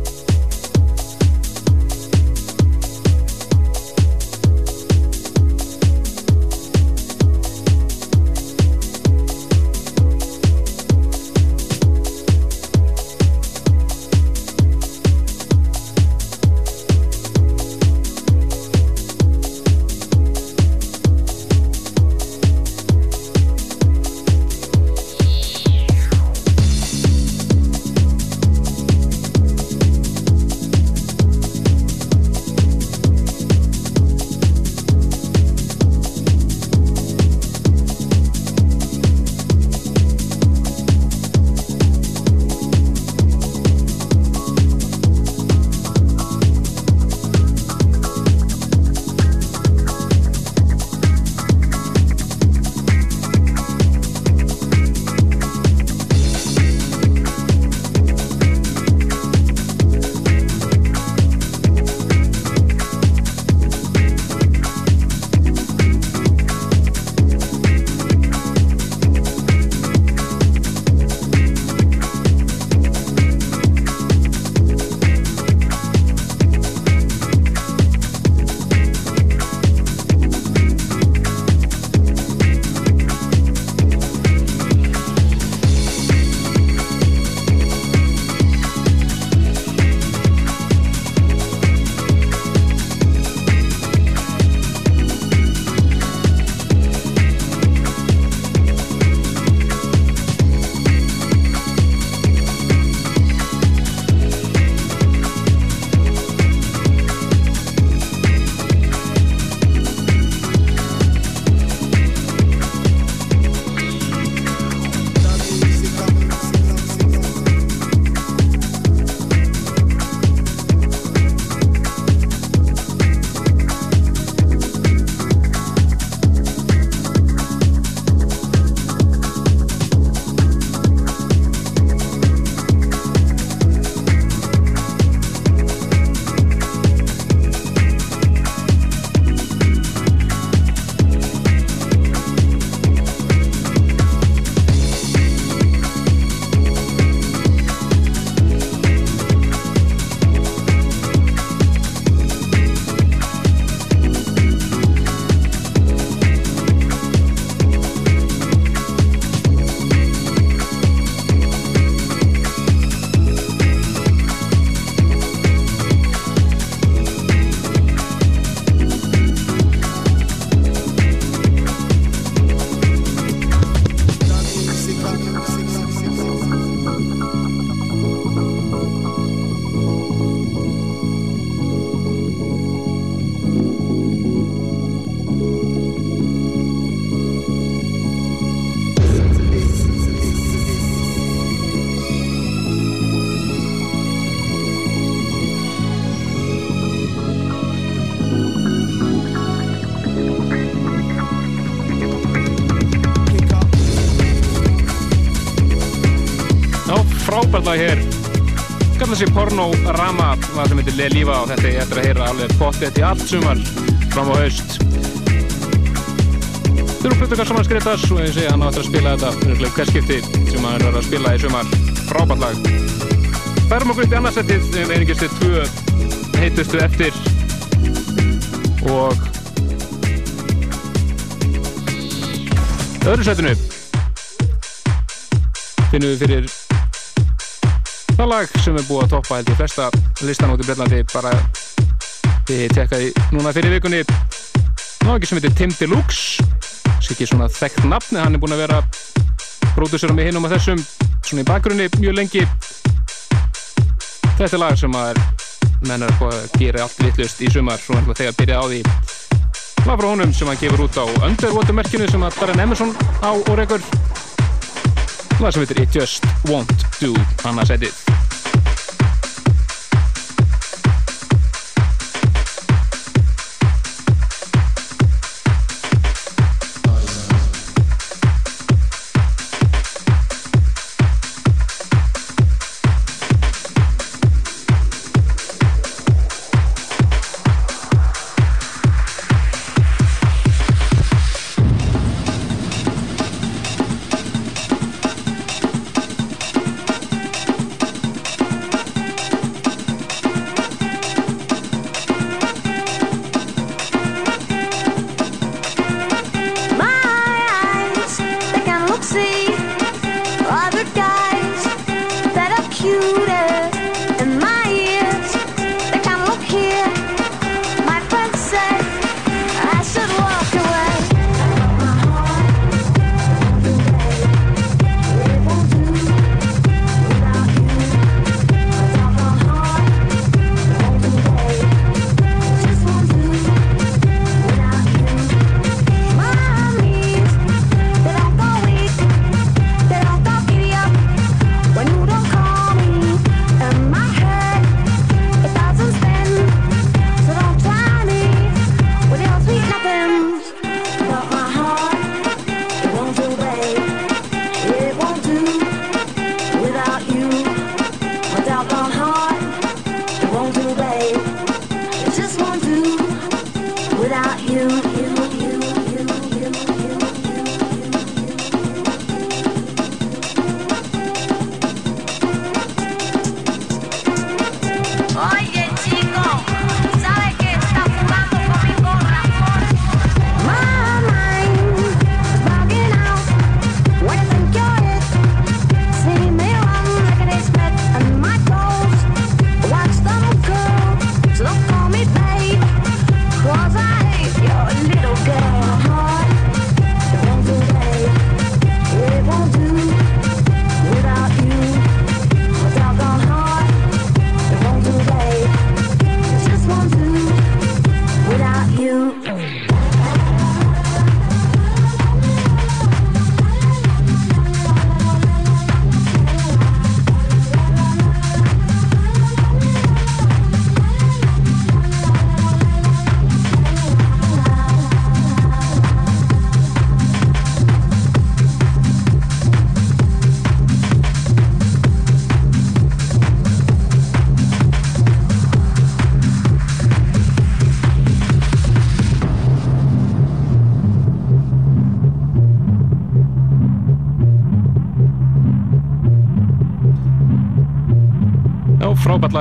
lag hér kallar sér Porno Rama lag sem heitir Le Lífa og þetta er eftir að heyra alveg pottet í allt sumar fram á haust. Þau eru flutukar saman skreitas og ég segi hann á eftir að spila þetta hverskipti sem hann er að spila í sumar. Frábært lag. Færum okkur upp í annarsettið við erum einingist til tvö heitustu eftir. Og öðru setinu. Finnum við fyrir það lag sem er búið að toppa held ég flesta listan út í Breitlandi bara þið tekkaði núna fyrir vikunni. Náðu sem heitir Tim Deluxe sem ekki svona þekkt nafni hann er búin að vera pródúsera með hinum að þessum svona í bakgrunni mjög lengi. Þetta er lag sem að menn er að gera allt litlust í sumar svo er þegar byrjað á því. Lag frá honum sem hann gefur út á Underwater merkinu sem að Darren Emerson á og rekur. Lag sem heitir It Just Won't Do annarsætið My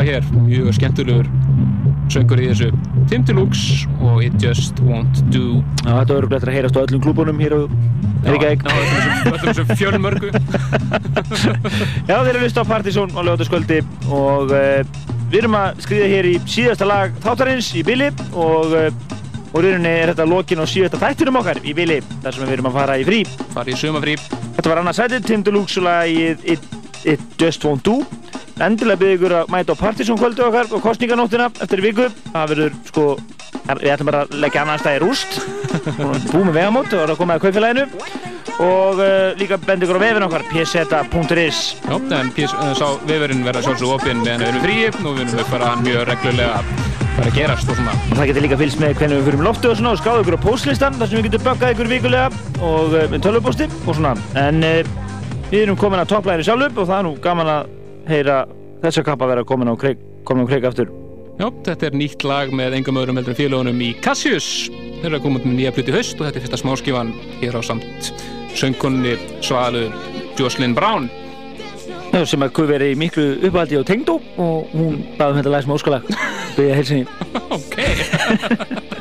Lag hér, mjög skemmtilegur söngur í þessu Tim Deluxe og It Just Won't Do Já, þetta verður eftir að heyrast á öllum klúbunum hér og er ekki ekki. Já, öllum þessum fjölmörgu. Já, þeir eru hlusta á Partizón á lögataskvöldi og uh, við erum að skriða hér í síðasta lag þáttarins í Billy og uh, og í rauninni er þetta lokin á síðasta þættinum okkar í Billy þar sem við erum að fara í frí. Fara í sumafrí. Þetta var annars sætið, Tim Deluxe og lagið It, It Just Won't Do. Endilega byrðu ykkur að mæta á Partizón kvöldu okkar og kostninganóttina eftir viku. Það verður sko, við ætlum bara að leggja annan stæði rúst. Búið með vegamót og það er að koma að kaupfélaginu. Og uh, líka bendi ykkur á vefin okkar, pseta.is. Já, en PS, uh, sá vefurinn verða sjálfsög opinn meðan við erum fríi og við erum að fara mjög reglulega er að gerast og svona. Og það getur líka fylgst með hvernig við fyrir um loftu og svona og skáðu ykkur á postlistan þar sem við getum böggað ykkur vikulega og uh, með tölvupósti og svona. En við erum komin að topplæðinu sjálf upp og það er nú gaman að heyra þessa kappa vera komin á kreik, komin á kreik aftur. Já, þetta er nýtt lag með engum öðrum heldur félagunum í Cassius. Þeir eru að koma út með nýja pluti haust og þetta er fyrsta smáskifan hér á samt söngkunni svalu Jocelyn Brown. Já, sem að guð verið í miklu uppaldi á tengdó og hún baði um þetta lag sem óskalag. Byrja helsinni. ok.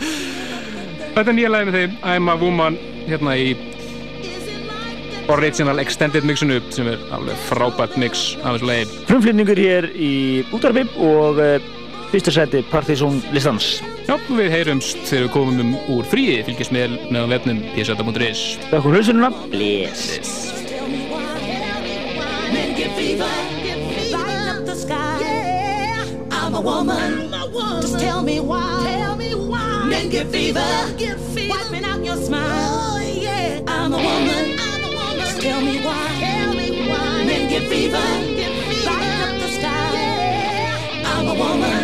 þetta er nýja lagi með þeim, I'm a Woman, hérna í Original Extended mixinu sem er alveg frábært mix af þessu lagi. Frumflýtningur hér í útarpi og uh, fyrsta seti Partizón listans. Já, við heyrumst þegar við komum um úr fríi, fylgjast með á vefnum psata.is. Takk fyrir hlusununa. Bless. Men get fever, lighting up the sky. I'm a woman. Just tell me why. Tell me why. Men get fever, wiping out your smile. I'm a woman. Tell me why. Tell me why. Men get fever, lighting up the sky. I'm a woman.